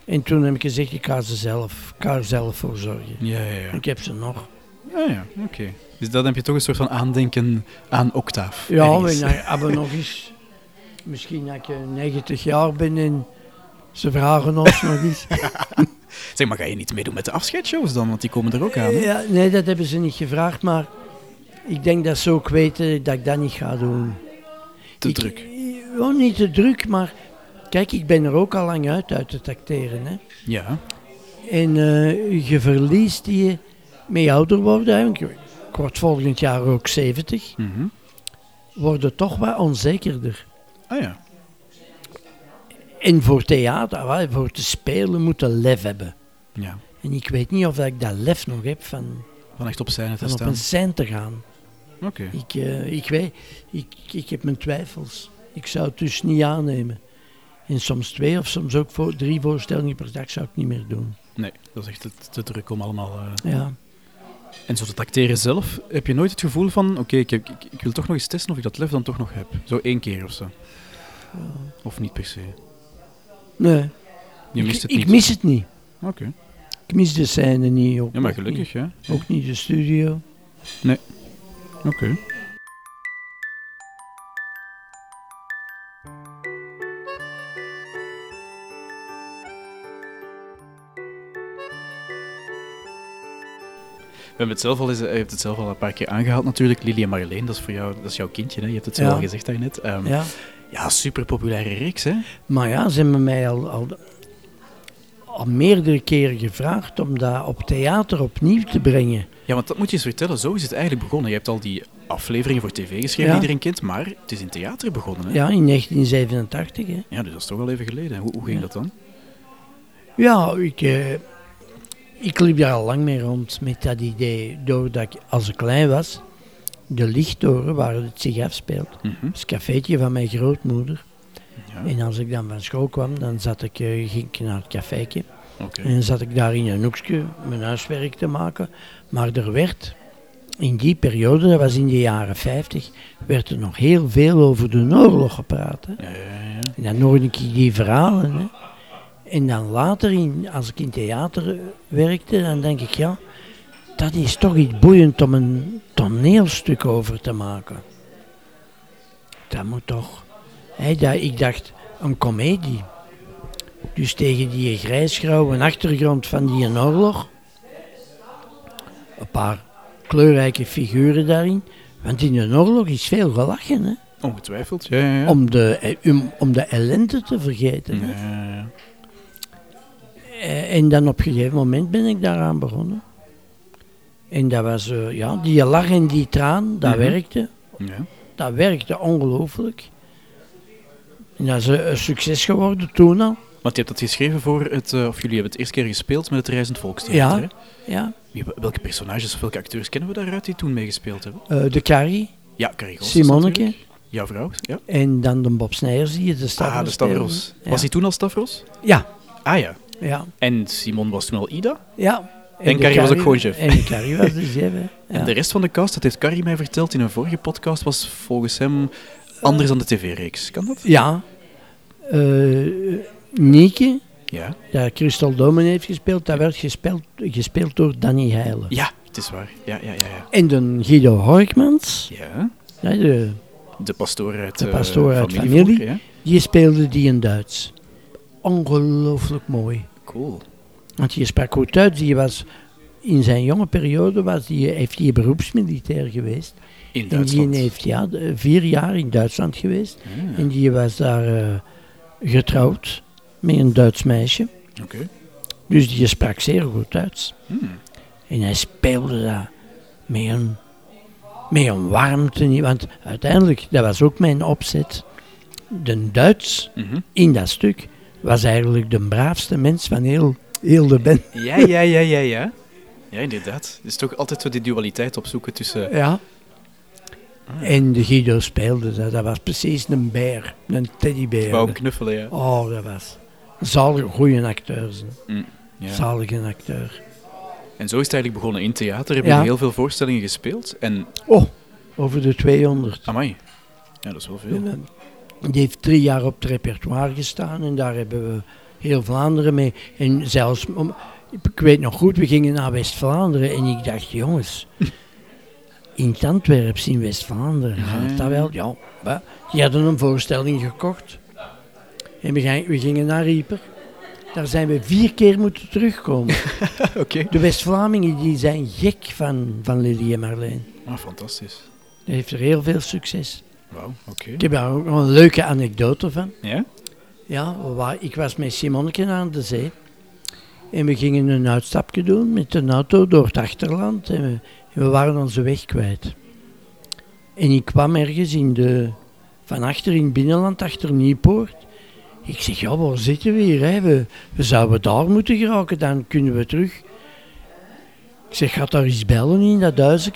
En toen heb ik gezegd, ik ga ze zelf, ik ga er zelf voor zorgen. Ja, ja, ja. Ik heb ze nog. Ah ja, oké. Dus dan heb je toch een soort van aandenken aan Octaaf. Ja, en dan hebben nog eens... Misschien dat ik eh, 90 jaar ben en ze vragen ons nog eens. Zeg maar, ga je niet meedoen met de afscheidsshows dan? Want die komen er ook aan. hè? Ja, nee, dat hebben ze niet gevraagd, maar ik denk dat ze ook weten dat ik dat niet ga doen. Te Ik- druk. Ja, niet te druk, maar kijk, ik ben er ook al lang uit, uit het acteren. Hè. Ja. En eh, je verliest die met ouder worden. Ik, ik word volgend jaar ook 70. Mhm. Worden toch wat onzekerder. Ah ja. En voor theater, voor te spelen, moet je lef hebben. Ja. En ik weet niet of ik dat lef nog heb van, Van echt op scène te van op staan. een scène te gaan. Oké. Ik, eh, ik weet, ik, ik heb mijn twijfels. Ik zou het dus niet aannemen. En soms twee of soms ook voor, drie voorstellingen per dag zou ik niet meer doen. Nee, dat is echt te, te druk om allemaal... eh, Ja. En zo het acteren zelf, heb je nooit het gevoel van... Oké, ik, ik, ik wil toch nog eens testen of ik dat lef dan toch nog heb. Zo één keer of zo. Of niet per se. Nee, Je mist ik, het ik niet. mis het niet. Oké. Ik mis de scène niet. Ook, Ja, maar gelukkig, ja. Niet, ook niet de studio. Oké. We hebben het zelf al eens, eh, je hebt het zelf al een paar keer aangehaald natuurlijk. Lily en Marleen, dat is voor jou, dat is jouw kindje, hè? Je hebt het Ja. al gezegd daarnet. Ehm ja, Ja. super populaire reeks, hè? Maar ja, ze hebben mij al, al, al meerdere keren gevraagd om dat op theater opnieuw te brengen. Ja, want dat moet je eens vertellen. Zo is het eigenlijk begonnen. Je hebt al die afleveringen voor tv geschreven die iedereen kent, maar het is in theater begonnen, hè? Ja, in 1987. Hè. Ja, dus dat is toch al even geleden. Hoe, hoe ging Ja. dat dan? Ja, ik, eh, ik liep daar al lang mee rond met dat idee. Doordat ik, als ik klein was, de lichttoren waar het zich afspeelt. Dat is het cafeetje van mijn grootmoeder. Ja, En als ik dan van school kwam, dan zat ik, eh, ging ik naar het cafeetje. En dan zat ik daar in een hoekje mijn huiswerk te maken. Maar er werd in die periode, dat was in de jaren 50, werd er nog heel veel over de oorlog gepraat. Hè. Ja, ja, ja. En dan hoorde ik die verhalen. Hè. En dan later, in, als ik in theater eh, werkte, dan denk ik, ja, dat is toch iets boeiend om een toneelstuk over te maken. Dat moet toch. Dat, ik dacht, een komedie. Dus tegen die grijsgrauwe achtergrond van die oorlog, een paar kleurrijke figuren daarin. Want in de oorlog is veel gelachen, hè, Ongetwijfeld. Ja, ja, ja. om, de, eh, om, om de ellende te vergeten. Ja, hè. ja, ja. Eh, En dan op een gegeven moment ben ik daaraan begonnen. En dat was, eh, ja, die lach en die traan, dat Mhm. werkte. Ja. Dat werkte ongelooflijk. En dat is een succes geworden toen al. Want je hebt dat geschreven voor het, eh, of jullie hebben het eerst keer gespeeld met het Reizend Ja. Volkstheater. hè? Ja. Wie- Welke personages of welke acteurs kennen we daaruit die toen meegespeeld hebben? Eh, de Carrie Ja, Carrie Goossens Simonneke. natuurlijk. Jouw vrouw, ja. en dan de Bob Snijers, die de Stavros Ah, de Stavros. Ja. Was hij toen al Stavros? Ja, Ah ja. ja, En Simon was toen al Ida? ja. En Carrie was ook gewoon chef. En Carrie was de chef, hè. En de rest van de cast, dat heeft Carrie mij verteld in een vorige podcast, was volgens hem anders dan de tv-reeks. Kan dat? Ja. Eh, Nieke, Ja. dat Christel Domen heeft gespeeld, dat werd gespeeld, gespeeld door Danny Heijlen. Ja, het is waar. Ja, ja, ja. ja. En de Guido Horkmans, ja. ja, de, De pastoor uit, De eh, pastoor uit familie. Ja. die speelde die in Duits. Ongelooflijk mooi. Cool. Want die sprak goed Duits. Die was, in zijn jonge periode was die, heeft hij beroepsmilitair geweest. In En die Duitsland. heeft ja, vier jaar in Duitsland geweest. Ah, En die was daar eh, getrouwd met een Duits meisje. Oké. Dus die sprak zeer goed Duits. Hmm. En hij speelde dat met een, met een warmte. Want uiteindelijk, dat was ook mijn opzet. De Duits Mhm. in dat stuk was eigenlijk de braafste mens van heel, heel de band. Ja, ja, ja, ja, ja. Ja, inderdaad. Het is toch altijd zo die dualiteit opzoeken tussen... Ja. En de Guido speelde dat. Dat was precies een beer, een teddybeer. Wou hem knuffelen, ja. Oh, dat was zalige, goede acteur. ze. Mm, ja. Zalige acteur. En zo is het eigenlijk begonnen in theater. Heb Ja. je heel veel voorstellingen gespeeld. En, Oh, over de 200. amai. Ja, dat is wel veel. Die heeft drie jaar op het repertoire gestaan en daar hebben we heel Vlaanderen mee. En zelfs, ik weet nog goed, we gingen naar West-Vlaanderen en ik dacht, jongens, in het Antwerps in West-Vlaanderen, gaat dat wel? Ja, maar die hadden een voorstelling gekocht. En we, gingen naar Rieper. Daar zijn we vier keer moeten terugkomen. De West-Vlamingen die zijn gek van, van Lily en Marleen. Ah, fantastisch. Die heeft er heel veel succes. Wauw, oké. Ik heb daar ook nog een leuke anekdote van. Ja? Ja, we wa- ik was met Simonneke aan de zee. En we gingen een uitstapje doen met een auto door het achterland. En we, we waren onze weg kwijt. En ik kwam ergens in de, van achter in het binnenland, achter Nieuwpoort. Ik zeg, ja, waar zitten we hier? Hè? We, we zouden daar moeten geraken, dan kunnen we terug. Ik zeg, gaat daar eens bellen in dat?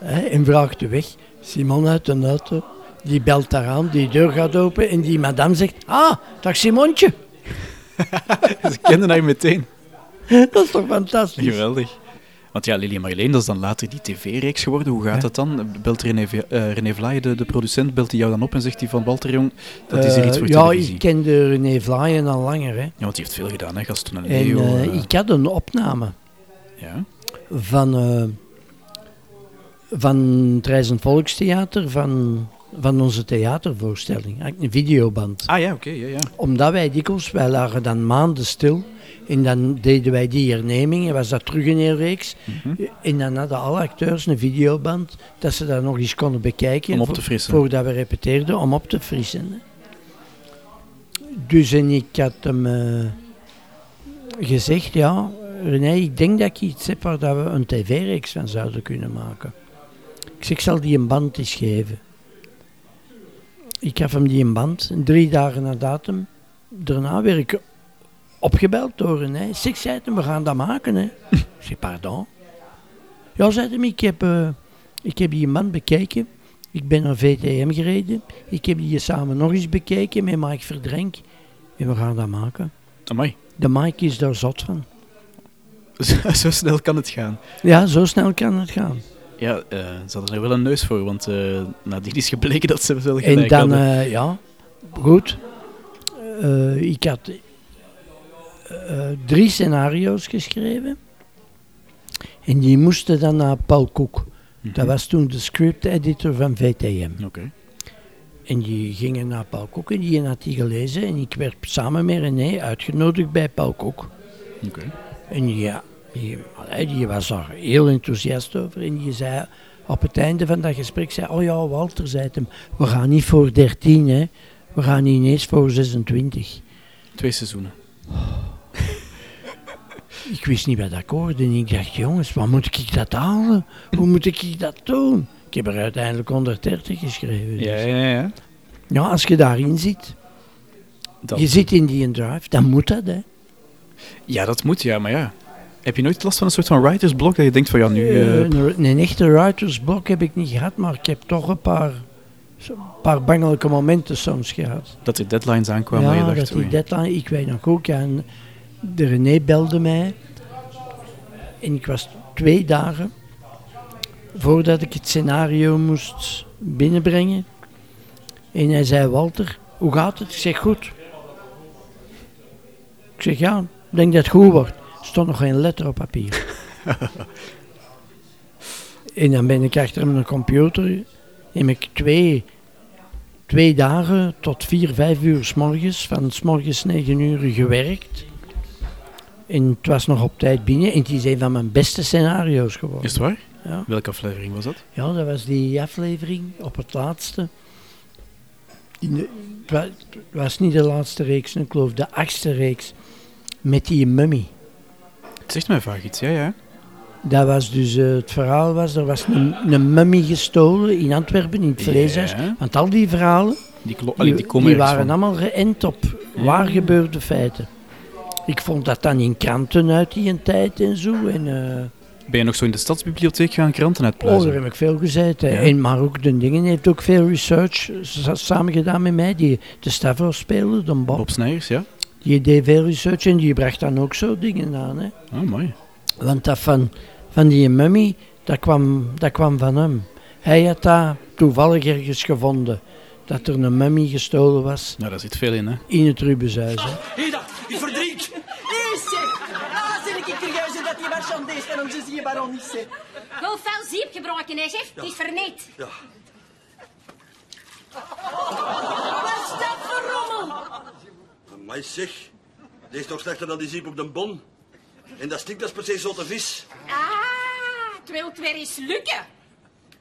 Hè? En vraagt de weg. Simon uit de auto. Die belt daar aan, die deur gaat open en die madame zegt, ah, dag Simontje. Ze kenden haar meteen. Dat is toch fantastisch? Geweldig. Want ja, Lily en Marleen, dat is dan later die tv-reeks geworden. Hoe gaat Ja. dat dan? Belt René, Vlaai, de, de producent, belt hij jou dan op en zegt hij van Walter Jong, dat is hier iets voor Eh, ja, televisie. ik kende René Vlaaien al langer. Hè. Ja, want die heeft veel gedaan, hè. Gasten en En Leo. eh, ik had een opname Ja. van, van het Reizend Volkstheater, van, van onze theatervoorstelling. Had ik Een videoband. Ah ja, oké, ja, ja. Omdat wij dikwijls, wij lagen dan maanden stil. En dan deden wij die hernemingen, was dat terug in een reeks. Mhm. En dan hadden alle acteurs een videoband, dat ze dat nog eens konden bekijken. Om op te frissen. Voordat we repeteerden, om op te frissen. Dus en ik had hem eh, gezegd, ja, René, ik denk dat ik iets heb waar dat we een tv-reeks van zouden kunnen maken. Ik zeg, ik zal die een band eens geven. Ik gaf hem die een band, drie dagen na datum. Daarna werd ik opgebeld door zei het hem, we gaan dat maken. Hè. ik zeg, pardon? Ja, zei hij, ik heb, eh, ik heb die band bekeken. Ik ben naar VTM gereden. Ik heb die samen nog eens bekeken met Mike Verdrenk. En we gaan dat maken. Amai. De Mike is daar zot van. Zo, zo snel kan het gaan. Ja, zo snel kan het gaan. Ja, eh, ze hadden er wel een neus voor, want eh nadien is gebleken dat ze wel En gelijk dan, hadden. eh, ja, goed. Ik had drie scenario's geschreven. En die moesten dan naar Paul Koek. Dat Mhm. was toen de script editor van VTM. Oké. En die gingen naar Paul Koek en die had die gelezen. En ik werd samen met René uitgenodigd bij Paul Koek. Oké. En ja, die, die was daar heel enthousiast over. En die zei op het einde van dat gesprek, zei, oh ja, Walter zei het hem, we gaan niet voor 13, hè. we gaan ineens voor 26. Twee seizoenen. Ik wist niet wat dat hoorde en ik dacht, jongens, wat moet ik dat halen? Hoe moet ik dat doen? Ik heb er uiteindelijk 130 geschreven. dus. Ja, ja, ja. Ja, als je daarin zit, Dat, je zit in die drive, dan moet dat, hè. Ja, dat moet, ja, maar ja. Heb je nooit last van een soort van writersblok dat je denkt van ja, nu... Eh, een, een echte writersblok heb ik niet gehad, maar ik heb toch een paar, een paar bangelijke momenten soms gehad. dat er deadlines aankwamen ja, dat je dat dacht, die oei. deadline, ik weet nog ook, en de René belde mij. En ik was twee dagen voordat ik het scenario moest binnenbrengen. En hij zei, Walter, hoe gaat het? Ik zeg, goed. Ik zeg, ja, ik denk dat het goed wordt. Stond nog geen letter op papier. en dan ben ik achter mijn computer, heb ik twee, twee dagen tot vier, vijf uur s morgens, van s morgens negen uur gewerkt. En het was nog op tijd binnen. En het is een van mijn beste scenario's geworden. Is het waar? Ja. Welke aflevering was dat? Ja, dat was die aflevering op het laatste. In de, het was niet de laatste reeks, ik geloof de achtste reeks. Met die mummy. Het zegt mij vaak iets, ja, ja. Dat was dus, eh, het verhaal was, er was een, een mummy gestolen in Antwerpen, in het vleeshuis. Ja. Want al die verhalen, Die, allee, die komen die ergens waren van. allemaal geënt op waar gebeurde feiten. Ik vond dat dan in kranten uit die tijd en zo. En, eh, Ben je nog zo in de stadsbibliotheek gaan kranten Oh, uitpluizen? daar heb ik veel gezeten. Ja. En maar ook de dingen heeft ook veel research sa- samen gedaan met mij. Die de Stavros speelde, de Bob. Bob Snijers, ja? Die deed veel research en die bracht dan ook zo dingen aan. Hè. Oh, mooi. Want dat van, van die mummy, dat kwam, dat kwam van hem. Hij had dat toevallig ergens gevonden. Dat er een mummy gestolen was Nou, daar zit veel in, hè. in het Rubenshuis. Hè. Ida, ik verdrink. Nee, zeg! Ah, zeg ik serieus dat die marchandise van onze zie je baron niet, zeg. Wel fel ziep gebroken, hè, chef? Het is verneet. Wat is dat voor rommel? Maar zeg, die is toch slechter dan die ziep op de bon? En dat stinkt als precies zotte vis. Ah, het wil het weer eens lukken.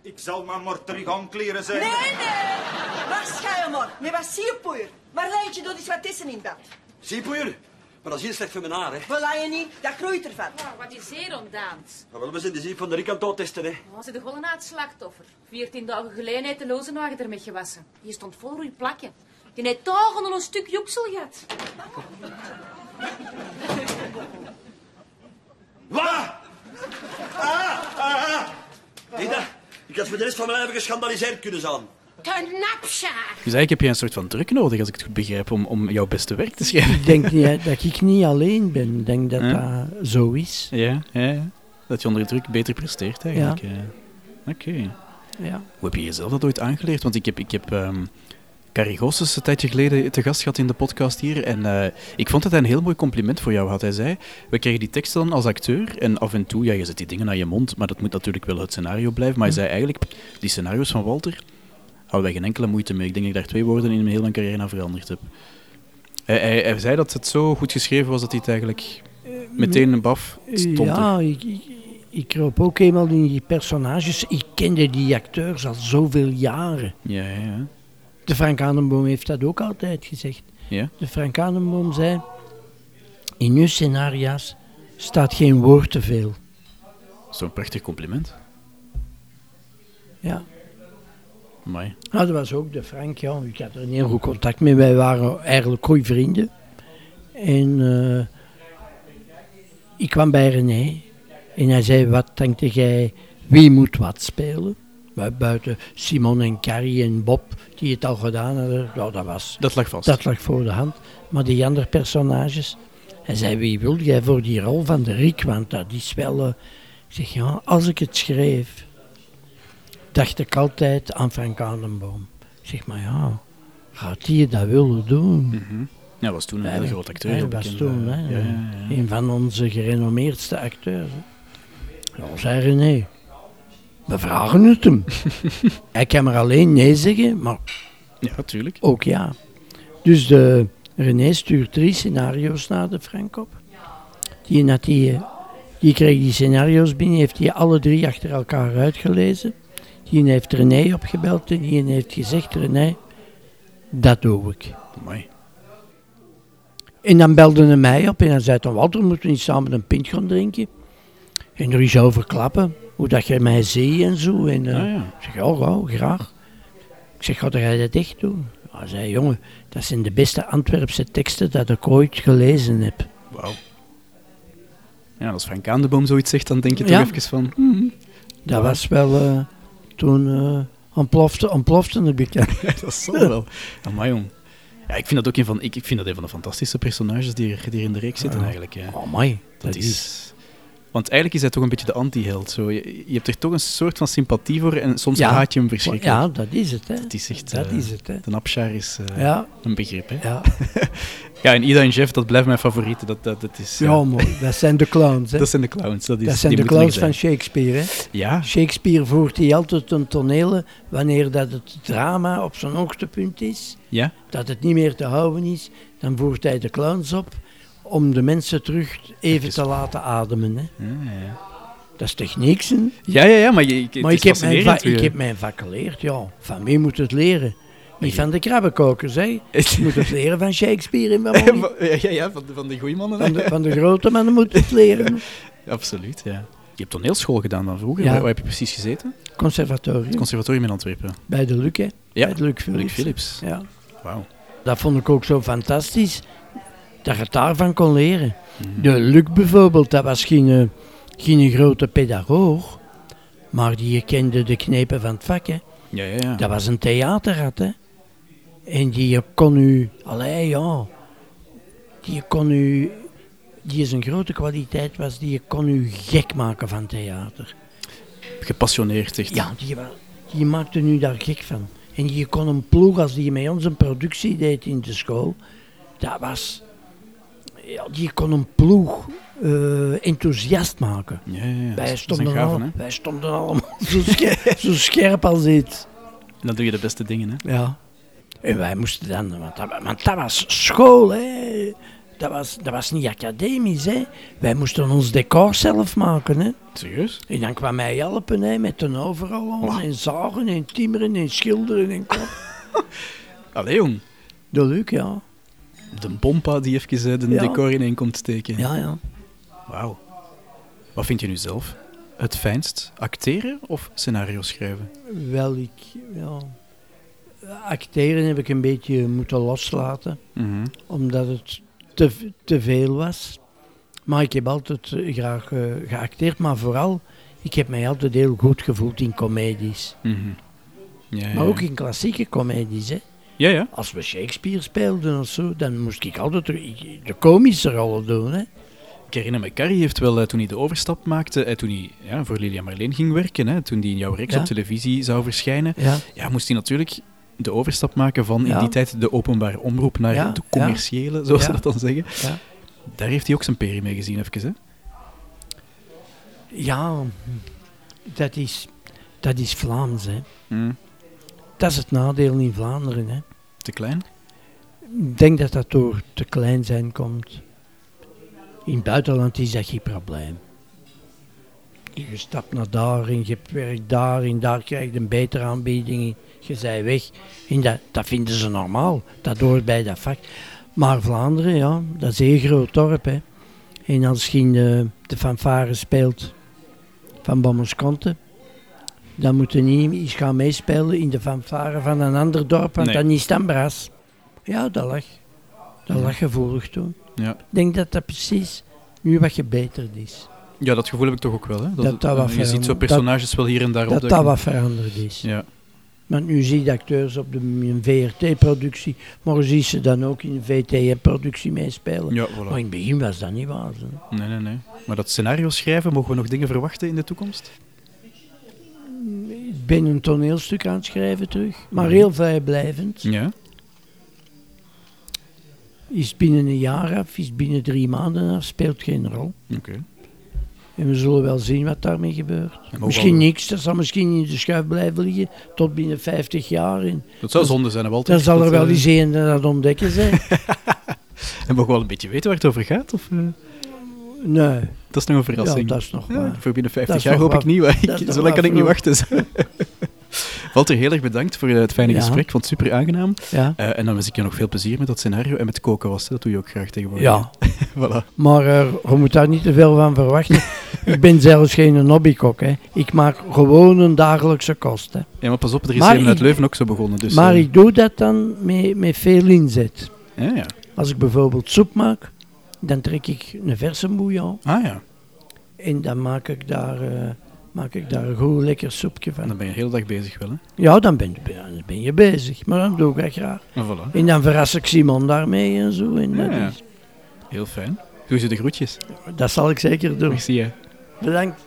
Ik zal maar maar terug aankleren zijn. Nee, nee! Waar ga je maar? Met wat sierpoeier. Maar laat je doet eens wat tussen in bad. Ziepoeier? Maar dat is heel slecht voor mijn haar, hè. Wel, je niet, dat groeit ervan. Nou, wat is hier ontdaand? Maar wel, we zijn de ziep van de Rick aan het testen, hè. Oh, ze de uit slachtoffer. Veertien dagen geleden heeft de lozenwagen ermee gewassen. Die stond vol roei plakken. Die heeft dagen al een stuk joeksel gehad. Wat? Ah, ah, ah. Ik had voor de rest van mijn leven geschandaliseerd kunnen zijn. Dus eigenlijk heb je een soort van druk nodig, als ik het goed begrijp, om, om jouw beste werk te schrijven. Ik denk niet, dat ik niet alleen ben. Ik denk dat Ja. dat zo is. Ja, ja, ja. Dat je onder druk beter presteert, eigenlijk. Ja. Oké. Ja. Hoe heb je jezelf dat ooit aangeleerd? Want ik heb, ik heb ehm Carrie Goossens een tijdje geleden te gast gehad in de podcast hier. En eh, ik vond dat hij een heel mooi compliment voor jou had. Hij zei, we krijgen die teksten dan als acteur. En af en toe, ja, je zet die dingen naar je mond. Maar dat moet natuurlijk wel het scenario blijven. Maar hij zei eigenlijk, die scenario's van Walter, hadden wij geen enkele moeite mee. Ik denk dat ik daar twee woorden in mijn hele carrière aan veranderd heb. Hij, hij, hij zei dat het zo goed geschreven was dat hij het eigenlijk meteen een baf stond er. Ja, ik, ik, ik kroop ook eenmaal in die personages. Ik kende die acteurs al zoveel jaren. Ja, ja, ja. De Frank Anenboom heeft dat ook altijd gezegd. ja. De Frank Anenboom zei, in uw scenario's staat geen woord te veel. Zo'n prachtig compliment. Ja. Amai. Nou, dat was ook de Frank, ja. Ik had er een heel goed contact mee. Wij waren eigenlijk goede vrienden. En eh, ik kwam bij René. En hij zei, wat denk jij, wie moet wat spelen? Bu- Buiten Simon en Carrie en Bob, die het al gedaan hadden. Ja, dat, was, Dat lag vast. dat lag voor de hand. Maar die andere personages... Hij zei, wie wil jij voor die rol van de Riek? Want dat is wel... eh, ik zeg, ja, als ik het schreef, dacht ik altijd aan Frank Adenboom. Ik zeg, maar ja, gaat die dat willen doen? Mhm. Ja, was toen een hele grote acteur. Hij was toen eh, hè, ja, ja, ja. een van onze gerenommeerdste acteurs. Hè. Ja, zei René, we vragen het hem. Hij kan maar alleen nee zeggen, maar Ja, natuurlijk. ook ja. Dus de, René stuurt drie scenario's naar de Frank op. Die, had die, die kreeg die scenario's binnen, heeft die alle drie achter elkaar uitgelezen. Die heeft René opgebeld en die heeft gezegd, René, dat doe ik. Amai. En dan belde hij mij op en hij zei dan, Walter, moeten we niet samen een pint gaan drinken? En er is over klappen, hoe dat je mij ziet en zo. En, eh, Ah, ja. Ik zeg, ja, graag. Ik zeg, ga jij dat echt doen? Hij zei, jongen, dat zijn de beste Antwerpse teksten dat ik ooit gelezen heb. Wauw. Ja, als Frank Aandeboom zoiets zegt, dan denk je Ja. toch even van... hmm, Dat was wel eh, toen eh ontplofte, ontplofte het bekend. dat zal wel. Amai, jong. Ja, ik vind dat ook een van, ik, ik vind dat een van de fantastische personages die er, die er in de reeks zitten eigenlijk. Ja. Oh, mooi. Dat is... Want eigenlijk is hij toch een beetje de anti-held. Zo. Je, je hebt er toch een soort van sympathie voor en soms Ja. haat je hem verschrikkelijk. Ja, dat is het, hè. Het is echt, dat eh, is het, hè. De is eh, Ja, een begrip. Hè? ja. Ja, en Ida en Jeff, dat blijft mijn favorieten. Dat, dat, dat, is, ja, mooi. Dat zijn de clowns, hè. dat zijn de clowns. Dat, is, Dat zijn die de clowns van. Shakespeare, hè. Ja, Shakespeare voert hij altijd een tonelen wanneer dat het drama op zijn hoogtepunt is, ja. dat het niet meer te houden is, dan voert hij de clowns op om de mensen terug even te laten ademen. Hè. Ja, ja. Dat is techniek. Ja, ja, ja, maar je, het Maar is ik heb, mijn fascinerend va- ik hoe heb mijn vak geleerd, ja. Van wie moet het leren? Niet van de krabbenkokers, hè. Je moet het leren van Shakespeare je- Molly. ja, ja, van de, van de goeie mannen. van, de, van de grote mannen moet het leren. Absoluut, ja. Je hebt toneelschool gedaan dan vroeger. Ja. Waar, waar heb je precies gezeten? Conservatorium. Conservatorium in Antwerpen. Bij de Luc, hè. Ja, Bij de Luc Luc Philips. Philips. Ja. Wauw. Dat vond ik ook zo fantastisch. Dat je het daarvan kon leren. De Luc bijvoorbeeld, dat was geen, eh, geen grote pedagoog. Maar die kende de knepen van het vak, hè. Ja, ja, ja. Dat was een theaterrat, hè. En die kon u... Allee, ja. Die kon u... Die is een grote kwaliteit was, die kon u gek maken van theater. Gepassioneerd, echt. Ja, die, die maakte nu daar gek van. En die kon een ploeg, als die met ons een productie deed in de school, dat was... Ja, die kon een ploeg eh, enthousiast maken. Ja, ja, Wij stonden, al- wij allemaal zo, scher- zo scherp als iets. En dan doe je de beste dingen, hè. Ja. En wij moesten dan, want dat, want dat was school, hè. Dat was, dat was niet academisch, hè. Wij moesten ons decor zelf maken, hè. Serieus? En dan kwam hij helpen, hè, met een overal aan, en zagen, en timmeren, en schilderen, en kop. Allee, jong. Dat leuk, ja. De bompa die even eh, de Ja. decor ineen komt steken. Ja, ja. Wauw. Wat vind je nu zelf het fijnst? Acteren of scenario schrijven? Wel, ik, ja. Acteren heb ik een beetje moeten loslaten, Mhm. omdat het te, te veel was. Maar ik heb altijd eh, graag eh, geacteerd, maar vooral, ik heb mij altijd heel goed gevoeld in comedies. Mhm. Ja, ja, Maar ook in klassieke comedies, hè. Ja, ja. Als we Shakespeare speelden of zo, dan moest ik altijd de, komische rollen doen, hè. Ik herinner me, Carrie heeft wel, eh, toen hij de overstap maakte, en toen hij ja, voor Lilia Marleen ging werken, hè, toen hij in jouw reeks Ja. op televisie zou verschijnen, Ja. ja, moest hij natuurlijk de overstap maken van in die tijd de openbare omroep naar de commerciële, zoals ze dat dan zeggen. Ja. Daar heeft hij ook zijn peri mee gezien, even. Hè? Ja, dat is, dat is Vlaams, hè. Mm. Dat is het nadeel in Vlaanderen, hè. Te klein? Ik denk dat dat door te klein zijn komt. In het buitenland is dat geen probleem. Je stapt naar daar en je werkt daar en daar krijg je een betere aanbieding. Je zij weg. En dat, dat vinden ze normaal. Dat hoort bij dat vak. Maar Vlaanderen, ja, dat is een heel groot dorp. Hè. En als je in de, de fanfare speelt van Bommerskonte, dan moet je niet eens gaan meespelen in de fanfare van een ander dorp, want Nee. dan is het bras. Ja, dat lag. Dat lag gevoelig toen. Ja. Ik denk dat dat precies nu wat gebeterd is. ja, dat gevoel heb ik toch ook wel. Hè? Dat dat wat je ziet zo personages wel hier en daar dat dat opduiken. wat veranderd is. Ja. Want nu zie je acteurs op de een VRT-productie, maar zie ze dan ook in een VTM-productie meespelen. ja, Maar in het begin was dat niet waar. hè. Nee, nee, nee. Maar dat scenario schrijven, mogen we nog dingen verwachten in de toekomst? Ik ben een toneelstuk aan het schrijven terug, maar heel vrijblijvend. Ja. Is binnen een jaar af, is binnen drie maanden af, speelt geen rol. Oké. En we zullen wel zien wat daarmee gebeurt. Misschien niks, dat zal misschien in de schuif blijven liggen tot binnen 50 jaar. En Dat zou zonde zijn, Walter? dan zal er wel eh, eens een dat ontdekken zijn. En mogen we wel een beetje weten waar het over gaat? Of, eh, nee, dat is nog een ja, verrassing. dat is nog Ja, waar. voor binnen 50 Dat is jaar hoop ik niet. ik- Zo lang kan ik niet wachten. Walter, heel erg bedankt voor eh, het fijne Ja. gesprek. Ik vond het super aangenaam. Ja. Eh, en dan wens ik je nog veel plezier met dat scenario en met koken was. Dat doe je ook graag tegenwoordig. ja, voilà. maar eh, je moet daar niet te veel van verwachten. ik ben zelfs geen hobbykok. Hè. Ik maak gewoon een dagelijkse kost. Hè. Ja, maar pas op, er is Maar een uit Leuven ook zo begonnen. Dus, maar eh, ik doe dat dan met, met veel inzet. Ja, ja. Als ik bijvoorbeeld soep maak, dan trek ik een verse bouillon Ah ja. en dan maak ik daar, eh, maak ik daar een goed lekker soepje En van. dan ben je de hele dag bezig wel, hè? Ja, dan ben, dan ben je bezig, maar dan doe ik dat graag. En voilà. En dan verras ik Simon daarmee en zo. En dat, ja. is- Heel fijn. Doe ze de groetjes. dat zal ik zeker doen. Merci, hè. Bedankt.